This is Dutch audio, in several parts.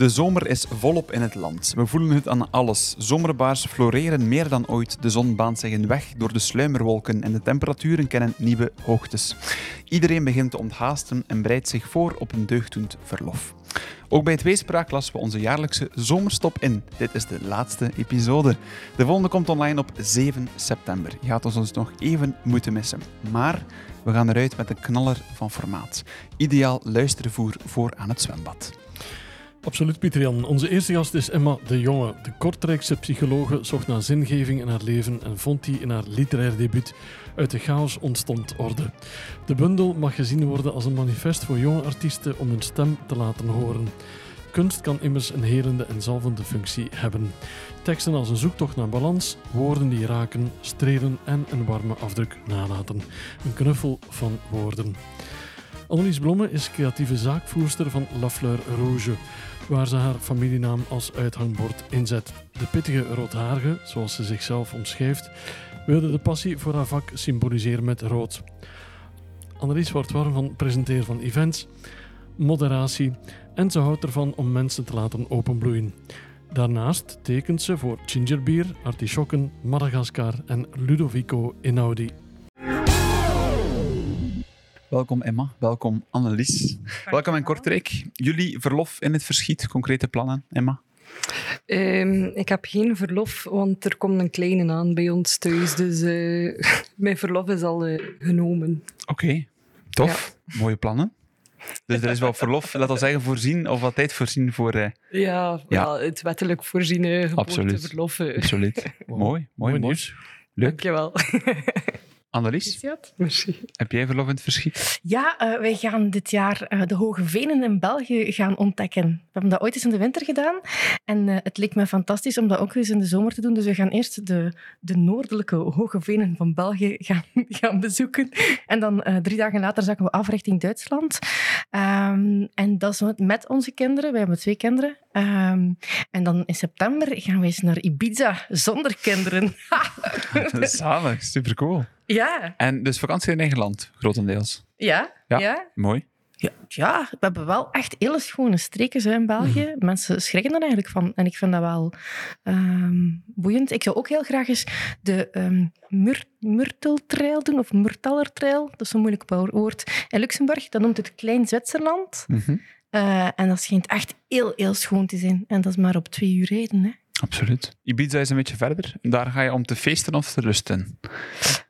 De zomer is volop in het land. We voelen het aan alles. Zomerbaars floreren meer dan ooit. De zon baant zich een weg door de sluimerwolken en de temperaturen kennen nieuwe hoogtes. Iedereen begint te onthaasten en bereidt zich voor op een deugddoend verlof. Ook bij Tweespraak lassen we onze jaarlijkse zomerstop in. Dit is de laatste episode. De volgende komt online op 7 september. Je gaat ons dus nog even moeten missen. Maar we gaan eruit met een knaller van formaat. Ideaal luistervoer voor aan het zwembad. Absoluut, Pieter-Jan. Onze eerste gast is Emma de Jonge. De Kortrijkse psychologe zocht naar zingeving in haar leven en vond die in haar literair debuut Uit de chaos ontstond orde. De bundel mag gezien worden als een manifest voor jonge artiesten om hun stem te laten horen. Kunst kan immers een herende en zalvende functie hebben. Teksten als een zoektocht naar balans, woorden die raken, strelen en een warme afdruk nalaten. Een knuffel van woorden. Annelies Blomme is creatieve zaakvoerster van La Fleur Rouge, waar ze haar familienaam als uithangbord inzet. De pittige roodharige, zoals ze zichzelf omschrijft, wilde de passie voor haar vak symboliseren met rood. Annelies wordt warm van presenteren van events, moderatie en ze houdt ervan om mensen te laten openbloeien. Daarnaast tekent ze voor gingerbier, artisjokken, Madagaskar en Ludovico Einaudi. Welkom Emma, welkom Annelies. Welkom in Kortrijk. Jullie verlof in het verschiet, concrete plannen, Emma? Ehm, ik heb geen verlof, want er komt een kleine aan bij ons thuis. Dus eh, mijn verlof is al eh, genomen. Oké, tof. Mooie plannen. Dus er is wel verlof, laten we zeggen, voorzien of wat tijd voorzien voor... eh, Ja, Ja. wel, het wettelijk voorziene Absoluut. geboorteverlof. eh. Absoluut. Mooi, mooi, mooi. nieuws. Leuk. Dankjewel. Annelies, Merci. heb jij verlof in het verschiet? Ja, eh, wij gaan dit jaar eh, de Hoge Venen in België gaan ontdekken. We hebben dat ooit eens in de winter gedaan. En eh, het leek me fantastisch om dat ook eens in de zomer te doen. Dus we gaan eerst de, de noordelijke Hoge Venen van België gaan, gaan bezoeken. En dan eh, drie dagen later zakken we af richting Duitsland. Ehm, en dat is met onze kinderen. Wij hebben twee kinderen. Ehm, en dan in september gaan we eens naar Ibiza zonder kinderen. Zalig, supercool. Ja, En dus vakantie in eigen land, grotendeels. ja, Ja. ja. Mooi. Ja, ja, we hebben wel echt hele schone streken zo in België. Mensen schrikken er eigenlijk van. En ik vind dat wel ehm, boeiend. Ik zou ook heel graag eens de ehm Mur Murteltrail doen, of Murtallertrail. Dat is een moeilijk woord. In Luxemburg, dat noemt het Klein Zwitserland. Mhm. Eh, en dat schijnt echt heel, heel schoon te zijn. En dat is maar op twee uur rijden. Hè. Absoluut. Ibiza is een beetje verder. Daar ga je om te feesten of te rusten.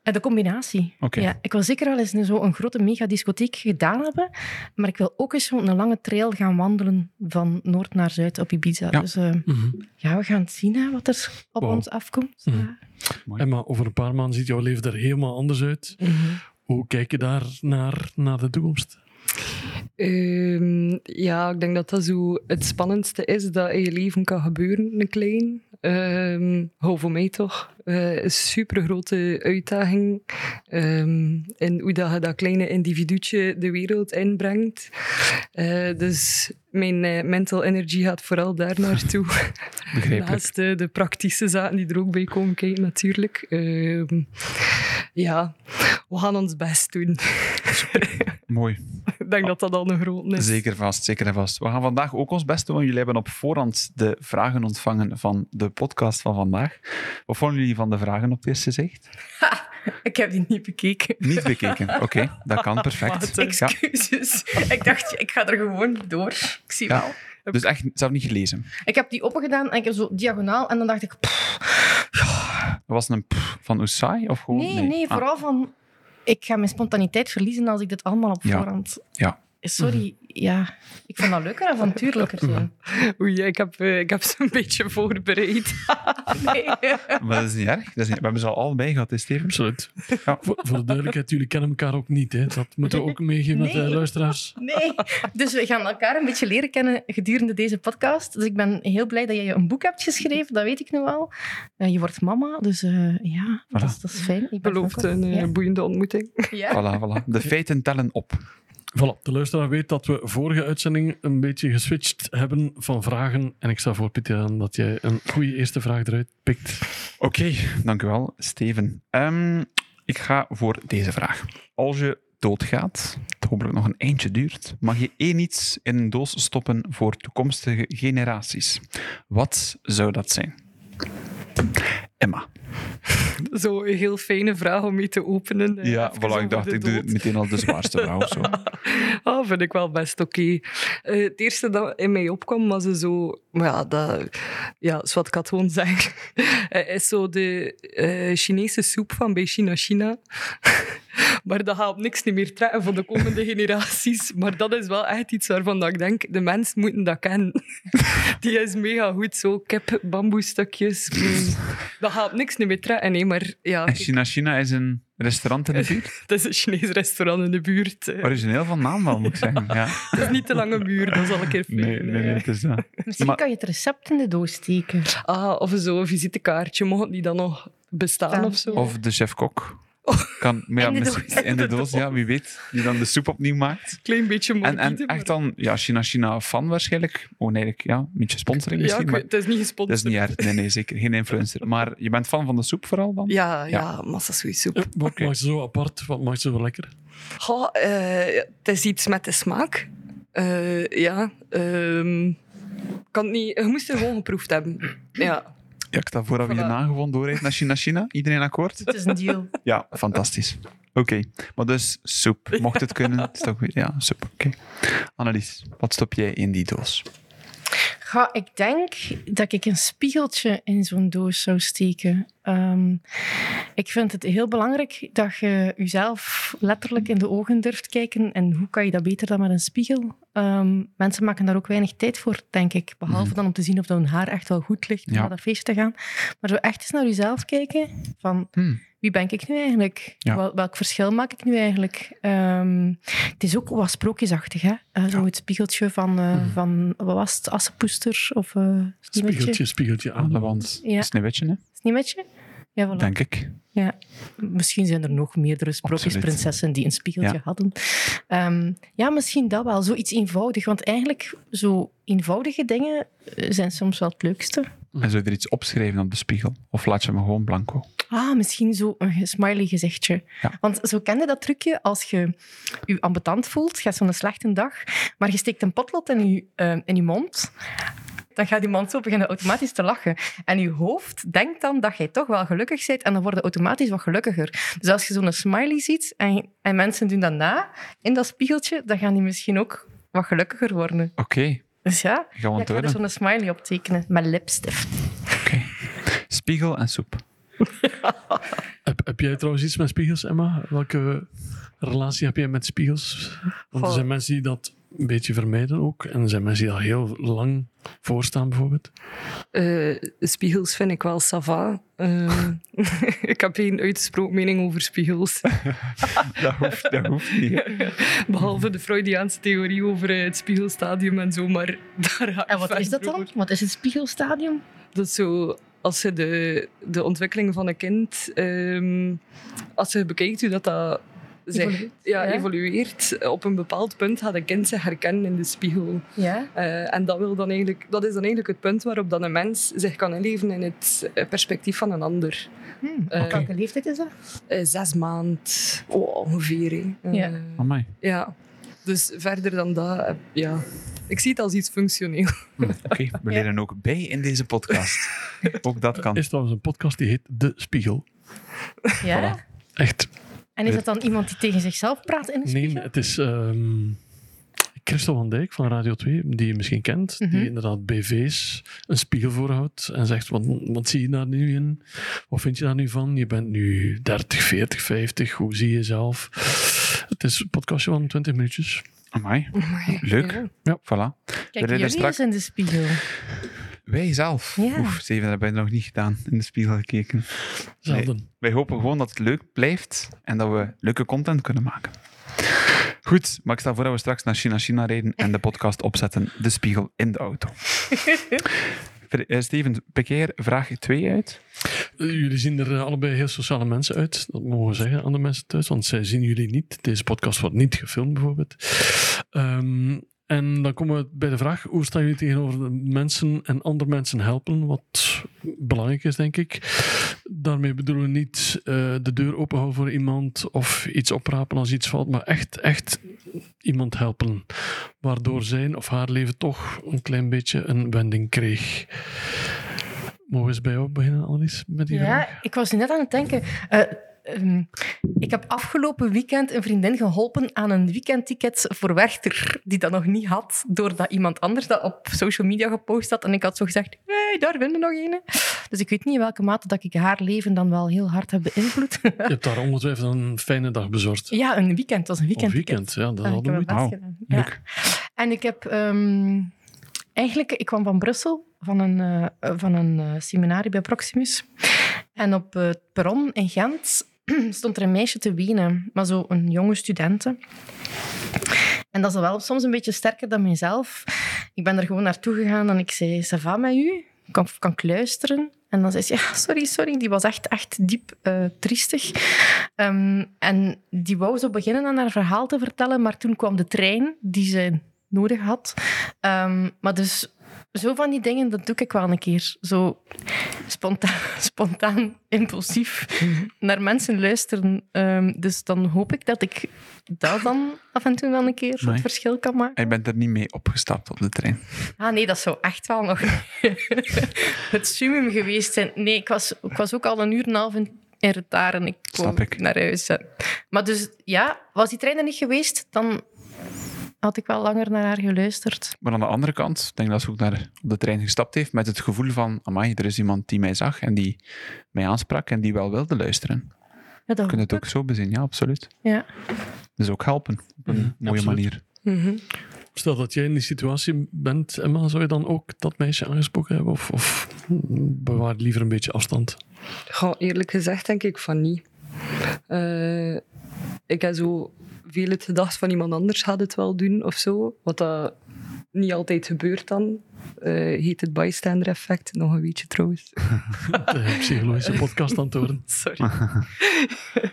Eh, De combinatie. Oké. Ja, ik wil zeker wel eens een, zo een grote megadiscotheek gedaan hebben. Maar ik wil ook eens zo een lange trail gaan wandelen van noord naar zuid op Ibiza. Ja. Dus eh, Mhm. ja, we gaan het zien hè, wat er op Wow. ons afkomt. Mhm. Ja. Emma, over een paar maanden ziet jouw leven er helemaal anders uit. Hoe kijk je daar naar, naar de toekomst? Ehm, ja, ik denk dat dat zo het spannendste is dat in je leven kan gebeuren, een klein. Hou voor mij toch. Eh, een super grote uitdaging. Ehm en hoe dat je dat kleine individuutje de wereld inbrengt. Eh, dus mijn eh, mental energy gaat vooral daar naartoe. Naast de praktische zaken die er ook bij komen kijken, natuurlijk. Ehm, ja, we gaan ons best doen. Mooi. ik denk dat dat al een groot is. Zeker vast, zeker en vast. We gaan vandaag ook ons best doen, want jullie hebben op voorhand de vragen ontvangen van de podcast van vandaag. Wat vonden jullie van de vragen op het eerste zicht? Ik heb die niet bekeken. Niet bekeken. Oké, dat kan, perfect. Ja, Excuses. Ik dacht, ik ga er gewoon door. Ik zie Ja. wel. dus echt zelf niet gelezen. Ik heb die opengedaan en ik heb zo diagonaal. En dan dacht ik... pff, Was het een pff van Oesai of gewoon? nee, nee, Ah, vooral van... Ik ga mijn spontaniteit verliezen als ik dit allemaal op Ja. voorhand... Ja. Sorry, ja. Ik vind dat leuker avontuurlijker zijn. Oei, ik heb, eh, ik heb ze een beetje voorbereid. Nee. Maar dat is niet erg. Dat is niet, we hebben ze al allebei gehad, hè, Steven? Absoluut. Ja. Voor, voor de duidelijkheid, jullie kennen elkaar ook niet. Hè? Dat moeten we ook meegeven met de Nee. luisteraars. Nee. Dus we gaan elkaar een beetje leren kennen gedurende deze podcast. Dus ik ben heel blij dat jij een boek hebt geschreven, dat weet ik nu al. Eh, je wordt mama, dus eh, ja, dat, is, dat is fijn. Ik Belooft een eh, ja. boeiende ontmoeting. Ja. Voilà, voilà. De feiten tellen op. Voilà, de luisteraar weet dat we vorige uitzending een beetje geswitcht hebben van vragen. En ik stel voor, Pieter, aan dat jij een goede eerste vraag eruit pikt. Oké, wel, Steven. Ehm, ik ga voor deze vraag. Als je doodgaat, het hopelijk nog een eindje duurt, mag je één iets in een doos stoppen voor toekomstige generaties. Wat zou dat zijn? Emma. Zo een heel fijne vraag om mee te openen. eh, Ja, voilà, ik dacht, ik doe dood. meteen al de zwaarste vraag of zo. Ah, vind ik wel best oké. Eh, het eerste dat in mij opkwam was zo... Maar ja, dat... Ja, is wat ik had gewoon zeggen. Eh, is zo de Chinese soep van bij China China. maar dat gaat op niks niet meer trekken voor de komende generaties. Maar dat is wel echt iets waarvan dat ik denk, de mensen moeten dat kennen. Die is mega goed, zo kip, bamboestukjes. Mm, dat gaat op niks niet meer trekken, nee, maar ja... En China China is een restaurant in de buurt? Het is een Chinees restaurant in de buurt. eh. Origineel van naam wel, moet ik zeggen. Ja. Het is niet te lange muur, dat zal ik even Nee, nee, nee, het is dat. Misschien Maar- kan je het recept in de doos steken. Ah, of zo'n visitekaartje, mocht die dan nog bestaan Staan. of zo? Of de chef-kok. Kan, maar ja, In de misschien- doos. in de doos, ja, wie weet. Die dan de soep opnieuw maakt. Klein beetje En, morbide, en maar- echt dan, ja, China China fan waarschijnlijk. Gewoon eigenlijk, ja, een beetje sponsoring Ja, misschien. maar weet- het is niet dat gesponsord. is niet erg. Nee, nee, zeker. Geen influencer. Maar je bent fan van de soep vooral dan? Ja, Ja. ja, massa soep. Eh, Wat maakt zo apart? Wat maakt ze zo lekker? Goh, eh, het is iets met de smaak. Eh, ja, ehm, kan het niet, je moest het gewoon geproefd hebben. Ja, Ja, ik sta voor dat we Voilà. hierna gewoon doorrijden naar China China. Iedereen akkoord? Het is een deal. Ja, fantastisch. Oké, maar dus soep. Mocht het kunnen, is toch weer... Ja, soep. Oké. Annelies, wat stop jij in die doos? Ga, ik denk dat ik een spiegeltje in zo'n doos zou steken. Ehm, ik vind het heel belangrijk dat je jezelf letterlijk in de ogen durft kijken. En hoe kan je dat beter dan met een spiegel? Ehm, mensen maken daar ook weinig tijd voor, denk ik. Behalve Mhm. dan om te zien of dat hun haar echt wel goed ligt om naar dat feestje te gaan. Maar zo echt eens naar jezelf kijken. Van, Hmm. Wie ben ik nu eigenlijk? Ja. Wel- welk verschil maak ik nu eigenlijk? Ehm, het is ook wat sprookjesachtig, hè? Eh, zo Ja. het spiegeltje van, eh, Mhm. van wat was het, Assepoester of uh, Spiegeltje, spiegeltje aan de wand. Ja. Sneeuwwitje, hè? Sneeuwwitje? Ja, voilà. denk ik. Ja. Misschien zijn er nog meerdere sprookjesprinsessen die een spiegeltje Ja. hadden. Ehm, ja, misschien dat wel. Zoiets eenvoudig. Want eigenlijk, zo eenvoudige dingen eh, zijn soms wel het leukste. En zou je er iets opschrijven op de spiegel? Of laat je hem gewoon blanco? Ah, misschien zo een smiley gezichtje. Ja. Want zo kende dat trucje als je je ambetant voelt, je hebt zo'n slechte dag, maar je steekt een potlood in je, eh, in je mond, dan gaat die mond zo beginnen automatisch te lachen. En je hoofd denkt dan dat jij toch wel gelukkig bent en dan word je automatisch wat gelukkiger. Dus als je zo'n smiley ziet en, en mensen doen dat na in dat spiegeltje, dan gaan die misschien ook wat gelukkiger worden. Oké, Dus ja, gaan we ja ik ga er zo'n smiley op tekenen met lipstift. Oké. Spiegel en soep. Heb, heb jij trouwens iets met spiegels, Emma? Welke relatie heb jij met spiegels? Want er zijn mensen die dat een beetje vermijden ook. En er zijn mensen die al heel lang voorstaan, bijvoorbeeld. Eh, spiegels vind ik wel sava. Eh, ik heb geen uitgesproken mening over spiegels. Dat hoeft, dat hoeft niet. Behalve de Freudiaanse theorie over eh, het spiegelstadium en zo, maar daar En wat is dat dan? over. Wat is het spiegelstadium? Dat is zo, als je de, de ontwikkeling van een kind, ehm, als je bekijkt hoe dat, dat zich Evolueert, ja, ja. evolueert, op een bepaald punt gaat een kind zich herkennen in de spiegel. Ja. Eh, en dat, wil dan eigenlijk, dat is dan eigenlijk het punt waarop dan een mens zich kan inleven in het eh, perspectief van een ander. Hmm. Eh, Op welke leeftijd is dat? Eh, zes maand oh, ongeveer. Eh, Ja. Amai. ja. Dus verder dan dat, eh, ja. Ik zie het als iets functioneel. Hm, Oké, we leren ook bij in deze podcast. Ook dat kan. Er is trouwens een podcast die heet De Spiegel. Ja. Echt. En is dat dan iemand die tegen zichzelf praat in een Nee, spiegel? het is ehm Christel van Dijk van Radio 2, die je misschien kent, Mhm. die inderdaad BV's een spiegel voorhoudt en zegt, wat, wat zie je daar nu in? Wat vind je daar nu van? Je bent nu 30, 40, 50, hoe zie je jezelf? Het is een podcastje van 20 minuutjes. Amai. Leuk. Ja. Voilà. Kijk, jullie straks- eens in de spiegel. Wij zelf. Ja. Oef, Steven, dat hebben we nog niet gedaan. In de spiegel gekeken. Zelden. Wij hopen gewoon dat het leuk blijft en dat we leuke content kunnen maken. Goed, maar ik stel voor dat we straks naar China China rijden en de podcast opzetten. De spiegel in de auto. Eh, Steven, pik jij er vraag 2 uit? Eh, Jullie zien er eh, allebei heel sociale mensen uit. Dat mogen we zeggen aan de mensen thuis, want zij zien jullie niet. Deze podcast wordt niet gefilmd, bijvoorbeeld. Ehm, En dan komen we bij de vraag, hoe staan jullie tegenover de mensen en andere mensen helpen? Wat belangrijk is, denk ik. Daarmee bedoelen we niet eh, de deur openhouden voor iemand of iets oprapen als iets valt, maar echt, echt iemand helpen. Waardoor zijn of haar leven toch een klein beetje een wending kreeg. Mogen we eens bij jou beginnen, Annelies, met die vraag? Ja, ik was net aan het denken. eh, ehm, ik heb afgelopen weekend een vriendin geholpen aan een weekendticket voor Werchter, die dat nog niet had, doordat iemand anders dat op social media gepost had. En ik had zo gezegd, hey, daar vinden nog een. Dus ik weet niet in welke mate dat ik haar leven dan wel heel hard heb beïnvloed. Je hebt daar ongetwijfeld een fijne dag bezorgd. ja, een weekend. Het was een Een weekendticket. weekend, ja, dat ik hadden we gedaan. Ja. En ik heb ehm, eigenlijk, ik kwam van Brussel van een, eh, van een eh, seminarie bij Proximus. En op het perron in Gent stond er een meisje te wenen, maar zo een jonge studente. En dat is wel soms een beetje sterker dan mijzelf. Ik ben er gewoon naartoe gegaan en ik zei, ça va met u? Kan, kan luisteren? En dan zei ze, ja, sorry, sorry. Die was echt, echt diep eh, triestig. Ehm, en die wou zo beginnen aan haar verhaal te vertellen, maar toen kwam de trein die ze nodig had. Ehm, maar dus zo van die dingen, dat doe ik wel een keer. Zo spontaan, spontaan impulsief naar mensen luisteren. Ehm, dus dan hoop ik dat ik dat dan af en toe wel een keer Nee. het verschil kan maken. En je bent er niet mee opgestapt op de trein. Ah nee, dat zou echt wel nog het summum geweest zijn. Nee, ik was, ik was ook al een uur en een half in, in retard en ik kwam naar huis. hè. Maar dus ja, was die trein er niet geweest, dan had ik wel langer naar haar geluisterd. Maar aan de andere kant, ik denk dat ze ook naar, op de trein gestapt heeft met het gevoel van, amai, er is iemand die mij zag en die mij aansprak en die wel wilde luisteren. Ja, dat Je kunt het ook zo bezien, ja, absoluut. Ja. Dus ook helpen, op een Mhm, mooie absoluut. manier. Mhm. Stel dat jij in die situatie bent, Emma, zou je dan ook dat meisje aangesproken hebben? Of, of bewaar liever een beetje afstand? Goh, eerlijk gezegd denk ik van niet. Eh, ik heb zo veel het gedacht van iemand anders gaat het wel doen of zo. Wat dat niet altijd gebeurt dan. Eh, heet het bystander effect. Nog een beetje trouwens. De psychologische podcast aan het horen. Sorry.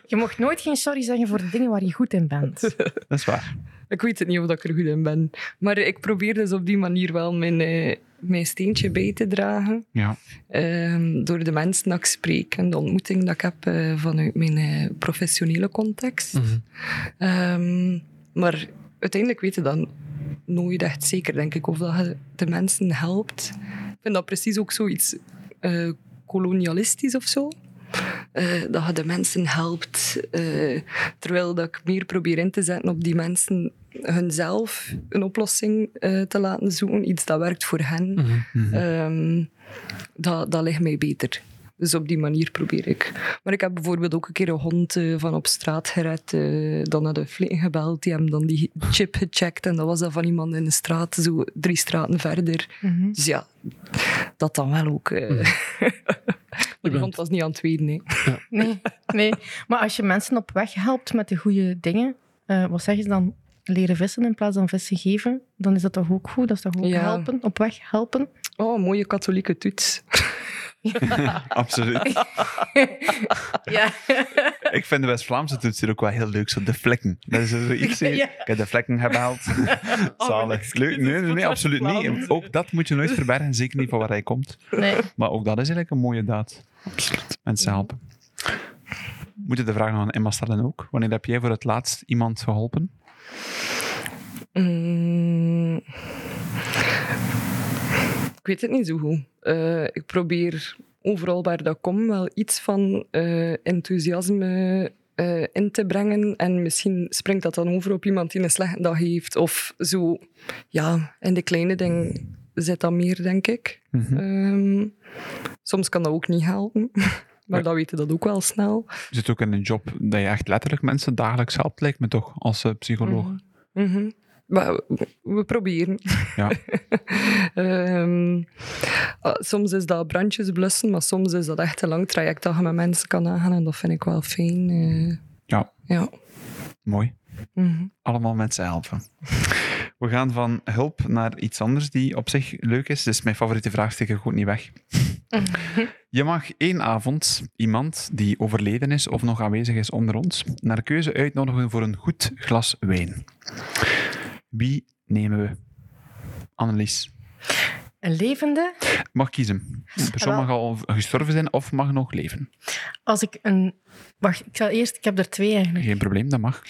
Je mocht nooit geen sorry zeggen voor de dingen waar je goed in bent. Dat is waar. Ik weet het niet of dat ik er goed in ben. Maar ik probeer dus op die manier wel mijn, eh, mijn steentje bij te dragen. Ja. Ehm, door de mensen dat ik spreek en de ontmoeting dat ik heb eh, vanuit mijn eh, professionele context. Mhm. Ehm, maar uiteindelijk weet je dan nooit echt zeker, denk ik, of dat je de mensen helpt. Ik vind dat precies ook zoiets eh, kolonialistisch of zo. Dat je de mensen helpt, terwijl dat ik meer probeer in te zetten op die mensen hunzelf een oplossing eh, te laten zoeken, iets dat werkt voor hen. Mhm. Mhm. Ehm, dat, dat ligt mij beter. Dus op die manier probeer ik. Maar ik heb bijvoorbeeld ook een keer een hond eh, van op straat gered. eh, dan naar de flitten gebeld. Die hebben dan die chip gecheckt. En dat was dan van iemand in de straat, zo drie straten verder. Mhm. Dus ja, dat dan wel ook. eh. maar die bent- hond was niet aan het weten. Nee. Nee, nee. Maar als je mensen op weg helpt met de goede dingen, eh, wat zeggen ze dan? Leren vissen in plaats van vissen geven, dan is dat toch ook goed? Dat is toch ook Ja. helpen, op weg helpen? Oh, mooie katholieke toets. Absoluut. ja. Ik vind de West-Vlaamse toets hier ook wel heel leuk, zo de vlekken. Dat is zoiets. hè. Ja. Ik heb de vlekken gehaald. Zalig. Leuk. Nee, nee, nee, absoluut niet. Ook dat moet je nooit verbergen, zeker niet van waar hij komt. Nee. Maar ook dat is eigenlijk een mooie daad. Absoluut. Mensen helpen. Moet je de vraag nog aan Emma stellen ook? Wanneer heb jij voor het laatst iemand geholpen? Mm. Ik weet het niet zo goed. Eh, ik probeer overal waar dat kom wel iets van eh, enthousiasme eh, in te brengen. En misschien springt dat dan over op iemand die een slechte dag heeft. Of zo. Ja, in de kleine dingen zit dat meer, denk ik. Mhm. Ehm, soms kan dat ook niet helpen. Maar dan weet je dat ook wel snel. Je zit ook in een job dat je echt letterlijk mensen dagelijks helpt, lijkt me toch, als eh, psycholoog. Mhm. Maar we- we proberen. Ja. Ehm, ah, soms is dat brandjes blussen, maar soms is dat echt een lang traject dat je met mensen kan aangaan. En dat vind ik wel fijn. eh. Ja. ja. Mooi. Mhm. Allemaal mensen helpen. We gaan van hulp naar iets anders die op zich leuk is. Dus mijn favoriete vraag steek ik goed niet weg. Je mag één avond iemand die overleden is of nog aanwezig is onder ons naar keuze uitnodigen voor een goed glas wijn. Wie nemen we Annelies? Een levende. Mag kiezen. Een persoon mag al gestorven zijn of mag nog leven. Als ik een... Wacht, ik zal eerst... Ik heb er twee eigenlijk. Geen probleem, dat mag.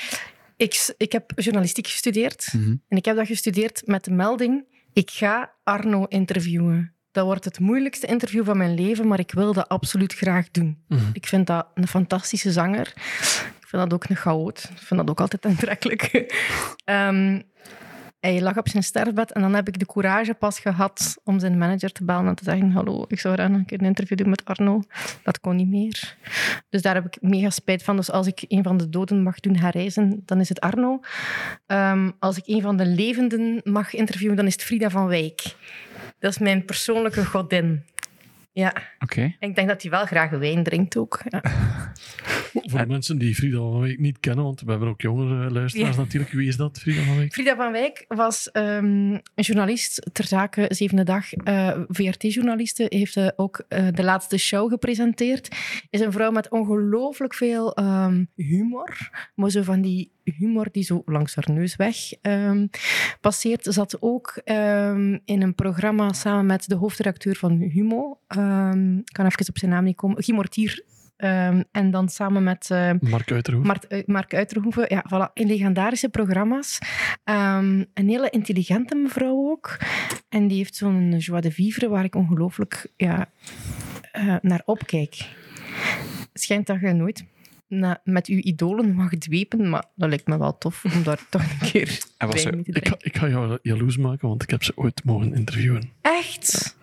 Ik, ik heb journalistiek gestudeerd. Mhm. En ik heb dat gestudeerd met de melding... Ik ga Arno interviewen. Dat wordt het moeilijkste interview van mijn leven, maar ik wil dat absoluut graag doen. Mhm. Ik vind dat een fantastische zanger. Ik vind dat ook een chaot. Ik vind dat ook altijd aantrekkelijk. Ehm, hij lag op zijn sterfbed en dan heb ik de courage pas gehad om zijn manager te bellen en te zeggen hallo, ik zou graag een keer een interview doen met Arno. Dat kon niet meer. Dus daar heb ik mega spijt van. Dus als ik een van de doden mag doen herreizen, dan is het Arno. Ehm, als ik een van de levenden mag interviewen, dan is het Frida van Wijk. Dat is mijn persoonlijke godin. Ja, Oké. en ik denk dat hij wel graag wijn drinkt ook. Ja. Voor de mensen die Frida van Wijk niet kennen, want we hebben ook jongere luisteraars Ja. natuurlijk. Wie is dat, Frida van Wijk? Frida van Wijk was ehm, een journalist ter zake Zevende Dag. eh, VRT-journaliste, heeft eh, ook eh, de laatste show gepresenteerd. Is een vrouw met ongelooflijk veel ehm, humor. Maar zo van die humor die zo langs haar neus weg ehm, passeert. Zat ook ehm, in een programma samen met de hoofdredacteur van Humo. Ehm, ik kan even op zijn naam niet komen. Guy Mortier. En dan samen met... Mark Uiterhoef. Mark, eh, Mark Uiterhoeven, ja, voilà, in legendarische programma's. Een hele intelligente mevrouw ook. En die heeft zo'n joie de vivre waar ik ongelooflijk ja, eh, naar opkijk. Schijnt dat je nooit na- met je idolen mag dwepen, maar dat lijkt me wel tof om daar toch een keer En was bij mee te ik, ga, ik ga jou jaloers maken, want ik heb ze ooit mogen interviewen. Echt?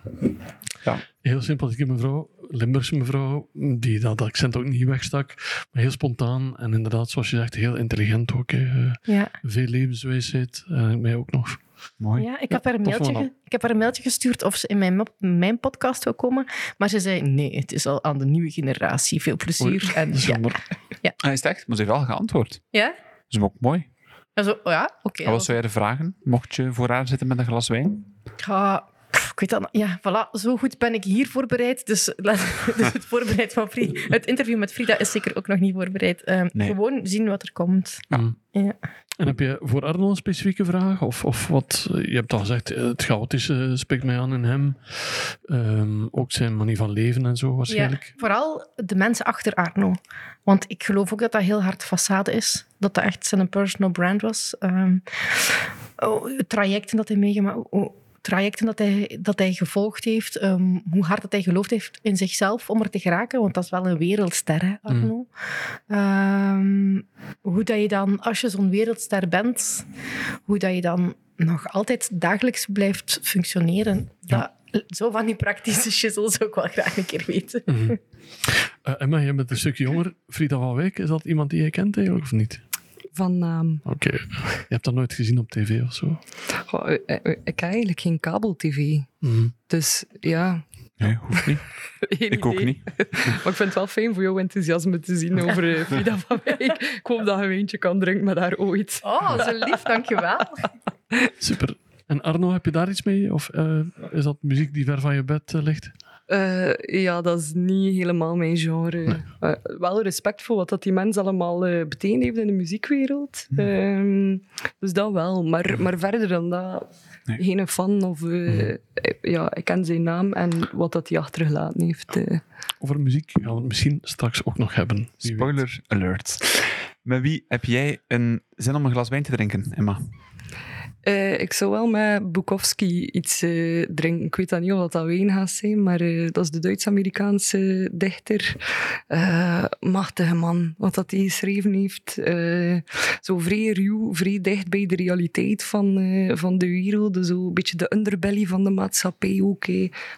Heel sympathieke mevrouw, Limburgse mevrouw, die dat accent ook niet wegstak, maar heel spontaan en inderdaad, zoals je zegt, heel intelligent ook. hè. Eh, Ja. Veel levenswijsheid, en mij ook nog. Mooi. Ja, ik, heb haar een mailtje ge- ik heb haar een mailtje gestuurd of ze in mijn, mijn podcast wil komen. Maar ze zei, nee, het is al aan de nieuwe generatie. Veel plezier. En, is ja. jammer. Hij is het echt, maar ze heeft wel geantwoord. ja? Dat is ook mooi. Zo, oh ja, oké. Wat zou jij er vragen, mocht je voor haar zitten met een glas wijn? Ja, ik weet dat Ja, voilà, zo goed ben ik hier voorbereid. Dus, dus het, voorbereid van Frida, het interview met Frida is zeker ook nog niet voorbereid. Ehm, Nee. Gewoon zien wat er komt. Ja. En heb je voor Arno een specifieke vraag? Of, of wat? Je hebt al gezegd, eh, het chaotische spreekt mij aan in hem. Ehm, ook zijn manier van leven en zo Ja, waarschijnlijk. vooral de mensen achter Arno. Want ik geloof ook dat dat heel hard façade is. Dat dat echt zijn personal brand was. Ehm, oh, trajecten dat hij meegemaakt oh, trajecten dat hij, dat hij gevolgd heeft, ehm, hoe hard dat hij geloofd heeft in zichzelf om er te geraken, want dat is wel een wereldster, hè, Arno. Ehm, hoe dat je dan, als je zo'n wereldster bent, hoe dat je dan nog altijd dagelijks blijft functioneren, dat, zo van die praktische shizzle zou ik wel graag een keer weten. Mhm. Eh, Emma, jij bent een stukje jonger. Frida van Wijk, is dat iemand die je kent eigenlijk of niet? Van naam. Oké. Je hebt dat nooit gezien op tv of zo? Goh, eh, eh, ik heb eigenlijk geen kabel-tv. Mhm. Dus ja. Nee, hoeft niet. geen Ik ook idee. niet. Maar ik vind het wel fijn voor jouw enthousiasme te zien over eh, Frida van Wijk. Ik hoop dat je een wijntje kan drinken met haar ooit. Oh, zo lief, dankjewel. Super. En Arno, heb je daar iets mee? Of eh, is dat muziek die ver van je bed eh, ligt? Eh, ja, dat is niet helemaal mijn genre. Wel respect voor wat dat die mens allemaal eh betekend heeft in de muziekwereld. Ehm, dus dat wel. Maar, maar verder dan dat, Nee. geen fan. Of, eh, ja, ik ken zijn naam en wat dat hij achtergelaten heeft. eh. Over muziek gaan we het misschien straks ook nog hebben. Spoiler alert. Met wie heb jij een zin om een glas wijn te drinken, Emma? Eh, ik zou wel met Bukowski iets eh, drinken. Ik weet dan niet of dat, dat wijn gaat zijn, maar eh, dat is de Duits-Amerikaanse dichter. Machtige man, wat dat hij geschreven heeft. Zo vrij ruw, vrij dicht bij de realiteit van, van de wereld. Zo een beetje de underbelly van de maatschappij ook.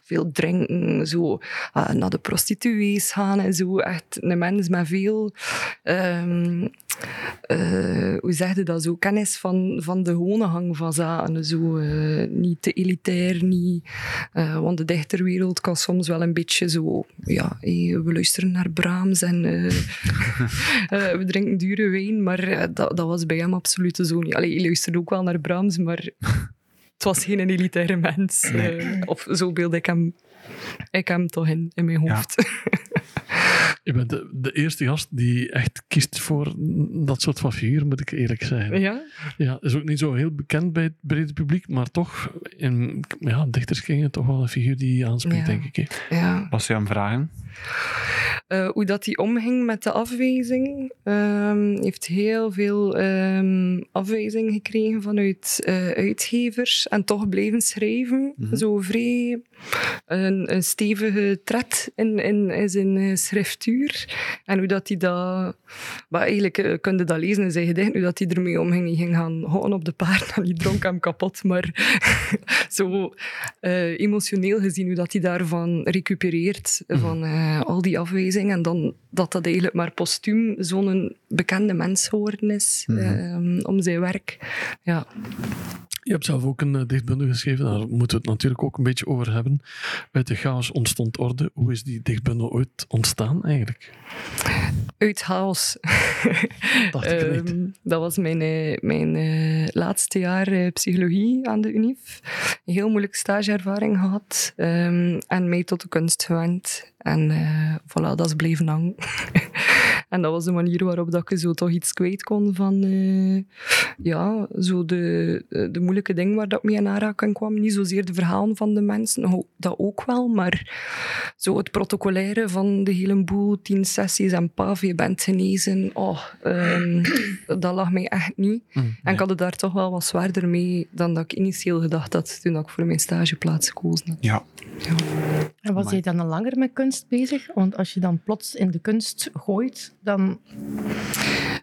Veel drinken, zo naar de prostituees gaan en zo. Echt een mens met veel... ehm, eh, hoe zeg je dat zo? Kennis van, van de gewone hang van zaken. Zo, eh, niet te elitair, niet. eh, want de dichterwereld kan soms wel een beetje zo. Ja, we luisteren naar Brahms en eh, we drinken dure wijn, maar dat, dat was bij hem absoluut zo niet. Allee, hij luisterde ook wel naar Brahms, maar het was geen elitaire mens. Nee. Of zo beeld ik hem, ik hem toch in, in mijn Ja. Je bent de, de eerste gast die echt kiest voor dat soort van figuur, moet ik eerlijk zeggen. Ja? Ja, is ook niet zo heel bekend bij het brede publiek, maar toch in ja, dichterskringen toch wel een figuur die je aanspreekt, Ja. denk ik. hè. Ja. Was je aan vragen? Eh, hoe dat hij omging met de afwijzing. Ehm heeft heel veel ehm, afwijzing gekregen vanuit eh, uitgevers en toch blijven schrijven. Mhm. Zo vrij een, een stevige tred in, in, in zijn schriftuur. En hoe dat hij dat... Maar eigenlijk kun je dat lezen in zijn gedicht, hoe dat hij ermee omging. Hij ging gaan houden op de paard en die dronk hem kapot. Maar zo eh, emotioneel gezien, hoe dat hij daarvan recupereert, van eh, al die afwijzing. En dan dat dat eigenlijk maar postuum zo'n bekende mens geworden is Mhm. om zijn werk. Ja. Je hebt zelf ook een eh, dichtbundel geschreven, daar moeten we het natuurlijk ook een beetje over hebben. Uit de chaos ontstond orde. Hoe is die dichtbundel ooit ontstaan eigenlijk? Uit chaos. Dacht ik niet. Ehm, dat was mijn, eh, mijn eh, laatste jaar psychologie aan de UNIF. Een heel moeilijke stageervaring gehad ehm, en mij tot de kunst gewend. En voilà, dat is blijven hangen. en dat was de manier waarop dat ik zo toch iets kwijt kon van eh, ja, zo de, de, de moeilijke dingen waar dat ik mee in aanraking kwam. Niet zozeer de verhalen van de mensen, ho- dat ook wel, maar zo het protocolaire van de hele boel, tien sessies en paf, je bent genezen. Oh, ehm, dat lag mij echt niet. En ik had het daar toch wel wat zwaarder mee dan dat ik initieel gedacht had toen ik voor mijn stageplaats gekozen had. Ja. En was Amai. jij dan al langer met kunst bezig? Want als je dan plots in de kunst gooit, dan...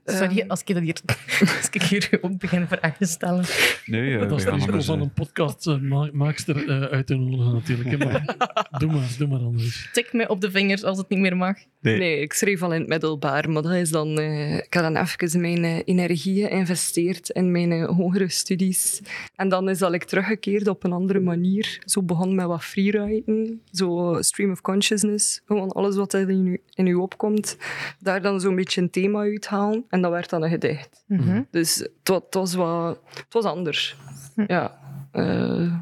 Sorry, Ehm. als ik, dat hier, als ik hier ook begin vragen te stellen. Nee, dat is het risico van een podcastmaakster uh, uit te nodigen natuurlijk. Maar doe maar, doe maar anders. Tik me op de vingers als het niet meer mag. Nee. Nee, ik schreef al in het middelbaar, maar dat is dan... eh, ik had dan even mijn eh, energieën geïnvesteerd in mijn eh, hogere studies. En dan is dat ik teruggekeerd op een andere manier. Zo begon met wat freewriting, zo stream of consciousness. Gewoon alles wat er in u, in u opkomt, daar dan zo'n beetje een thema uithalen. En dat werd dan een gedicht. Mhm. Dus het wa- het was, wat, het was anders. Ja. Eh,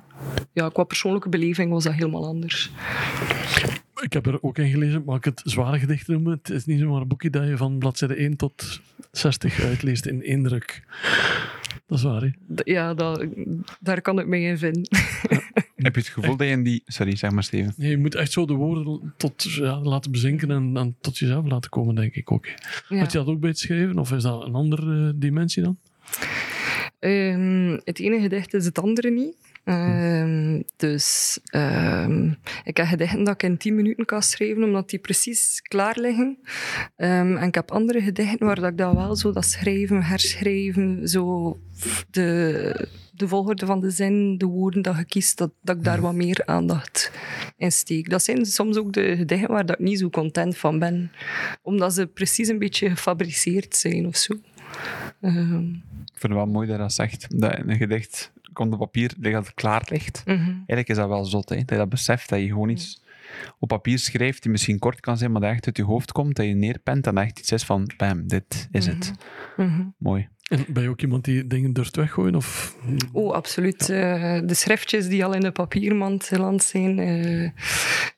ja, qua persoonlijke beleving was dat helemaal anders. Ik heb er ook in gelezen, mag ik het zware gedicht noemen? Het is niet zomaar een boekje dat je van bladzijde 1 tot 60 uitleest in één druk. Dat is waar, hè? D- Ja, dat, daar kan ik mij in vinden. Heb je het gevoel dat je in die... Sorry, zeg maar Steven. Nee, je moet echt zo de woorden tot, ja, laten bezinken en, en tot jezelf laten komen, denk ik ook. Ja. Had je dat ook bij het schrijven, of is dat een andere eh, dimensie dan? Ehm, het ene gedicht is het andere niet. Ehm, dus ehm, ik heb gedichten dat ik in 10 minuten kan schrijven, omdat die precies klaar liggen. Ehm, en ik heb andere gedichten waar dat ik dat wel zo dat schrijven, herschrijven, zo de, de volgorde van de zin, de woorden dat je kiest, dat, dat ik daar wat meer aandacht in steek. Dat zijn soms ook de gedichten waar dat ik niet zo content van ben, omdat ze precies een beetje gefabriceerd zijn of zo. Ik vind het wel mooi dat je dat zegt. Dat een gedicht komt op papier, dat het klaar ligt. mhm. Eigenlijk is dat wel zot, hè? dat je dat beseft, dat je gewoon iets op papier schrijft die misschien kort kan zijn, maar dat echt uit je hoofd komt, dat je neerpent en dat echt iets is van, bam, dit is het. Mhm. Mooi. En ben je ook iemand die dingen durft weggooien? Of... Oh, absoluut. Eh, de schriftjes die al in de papiermand geland zijn. eh,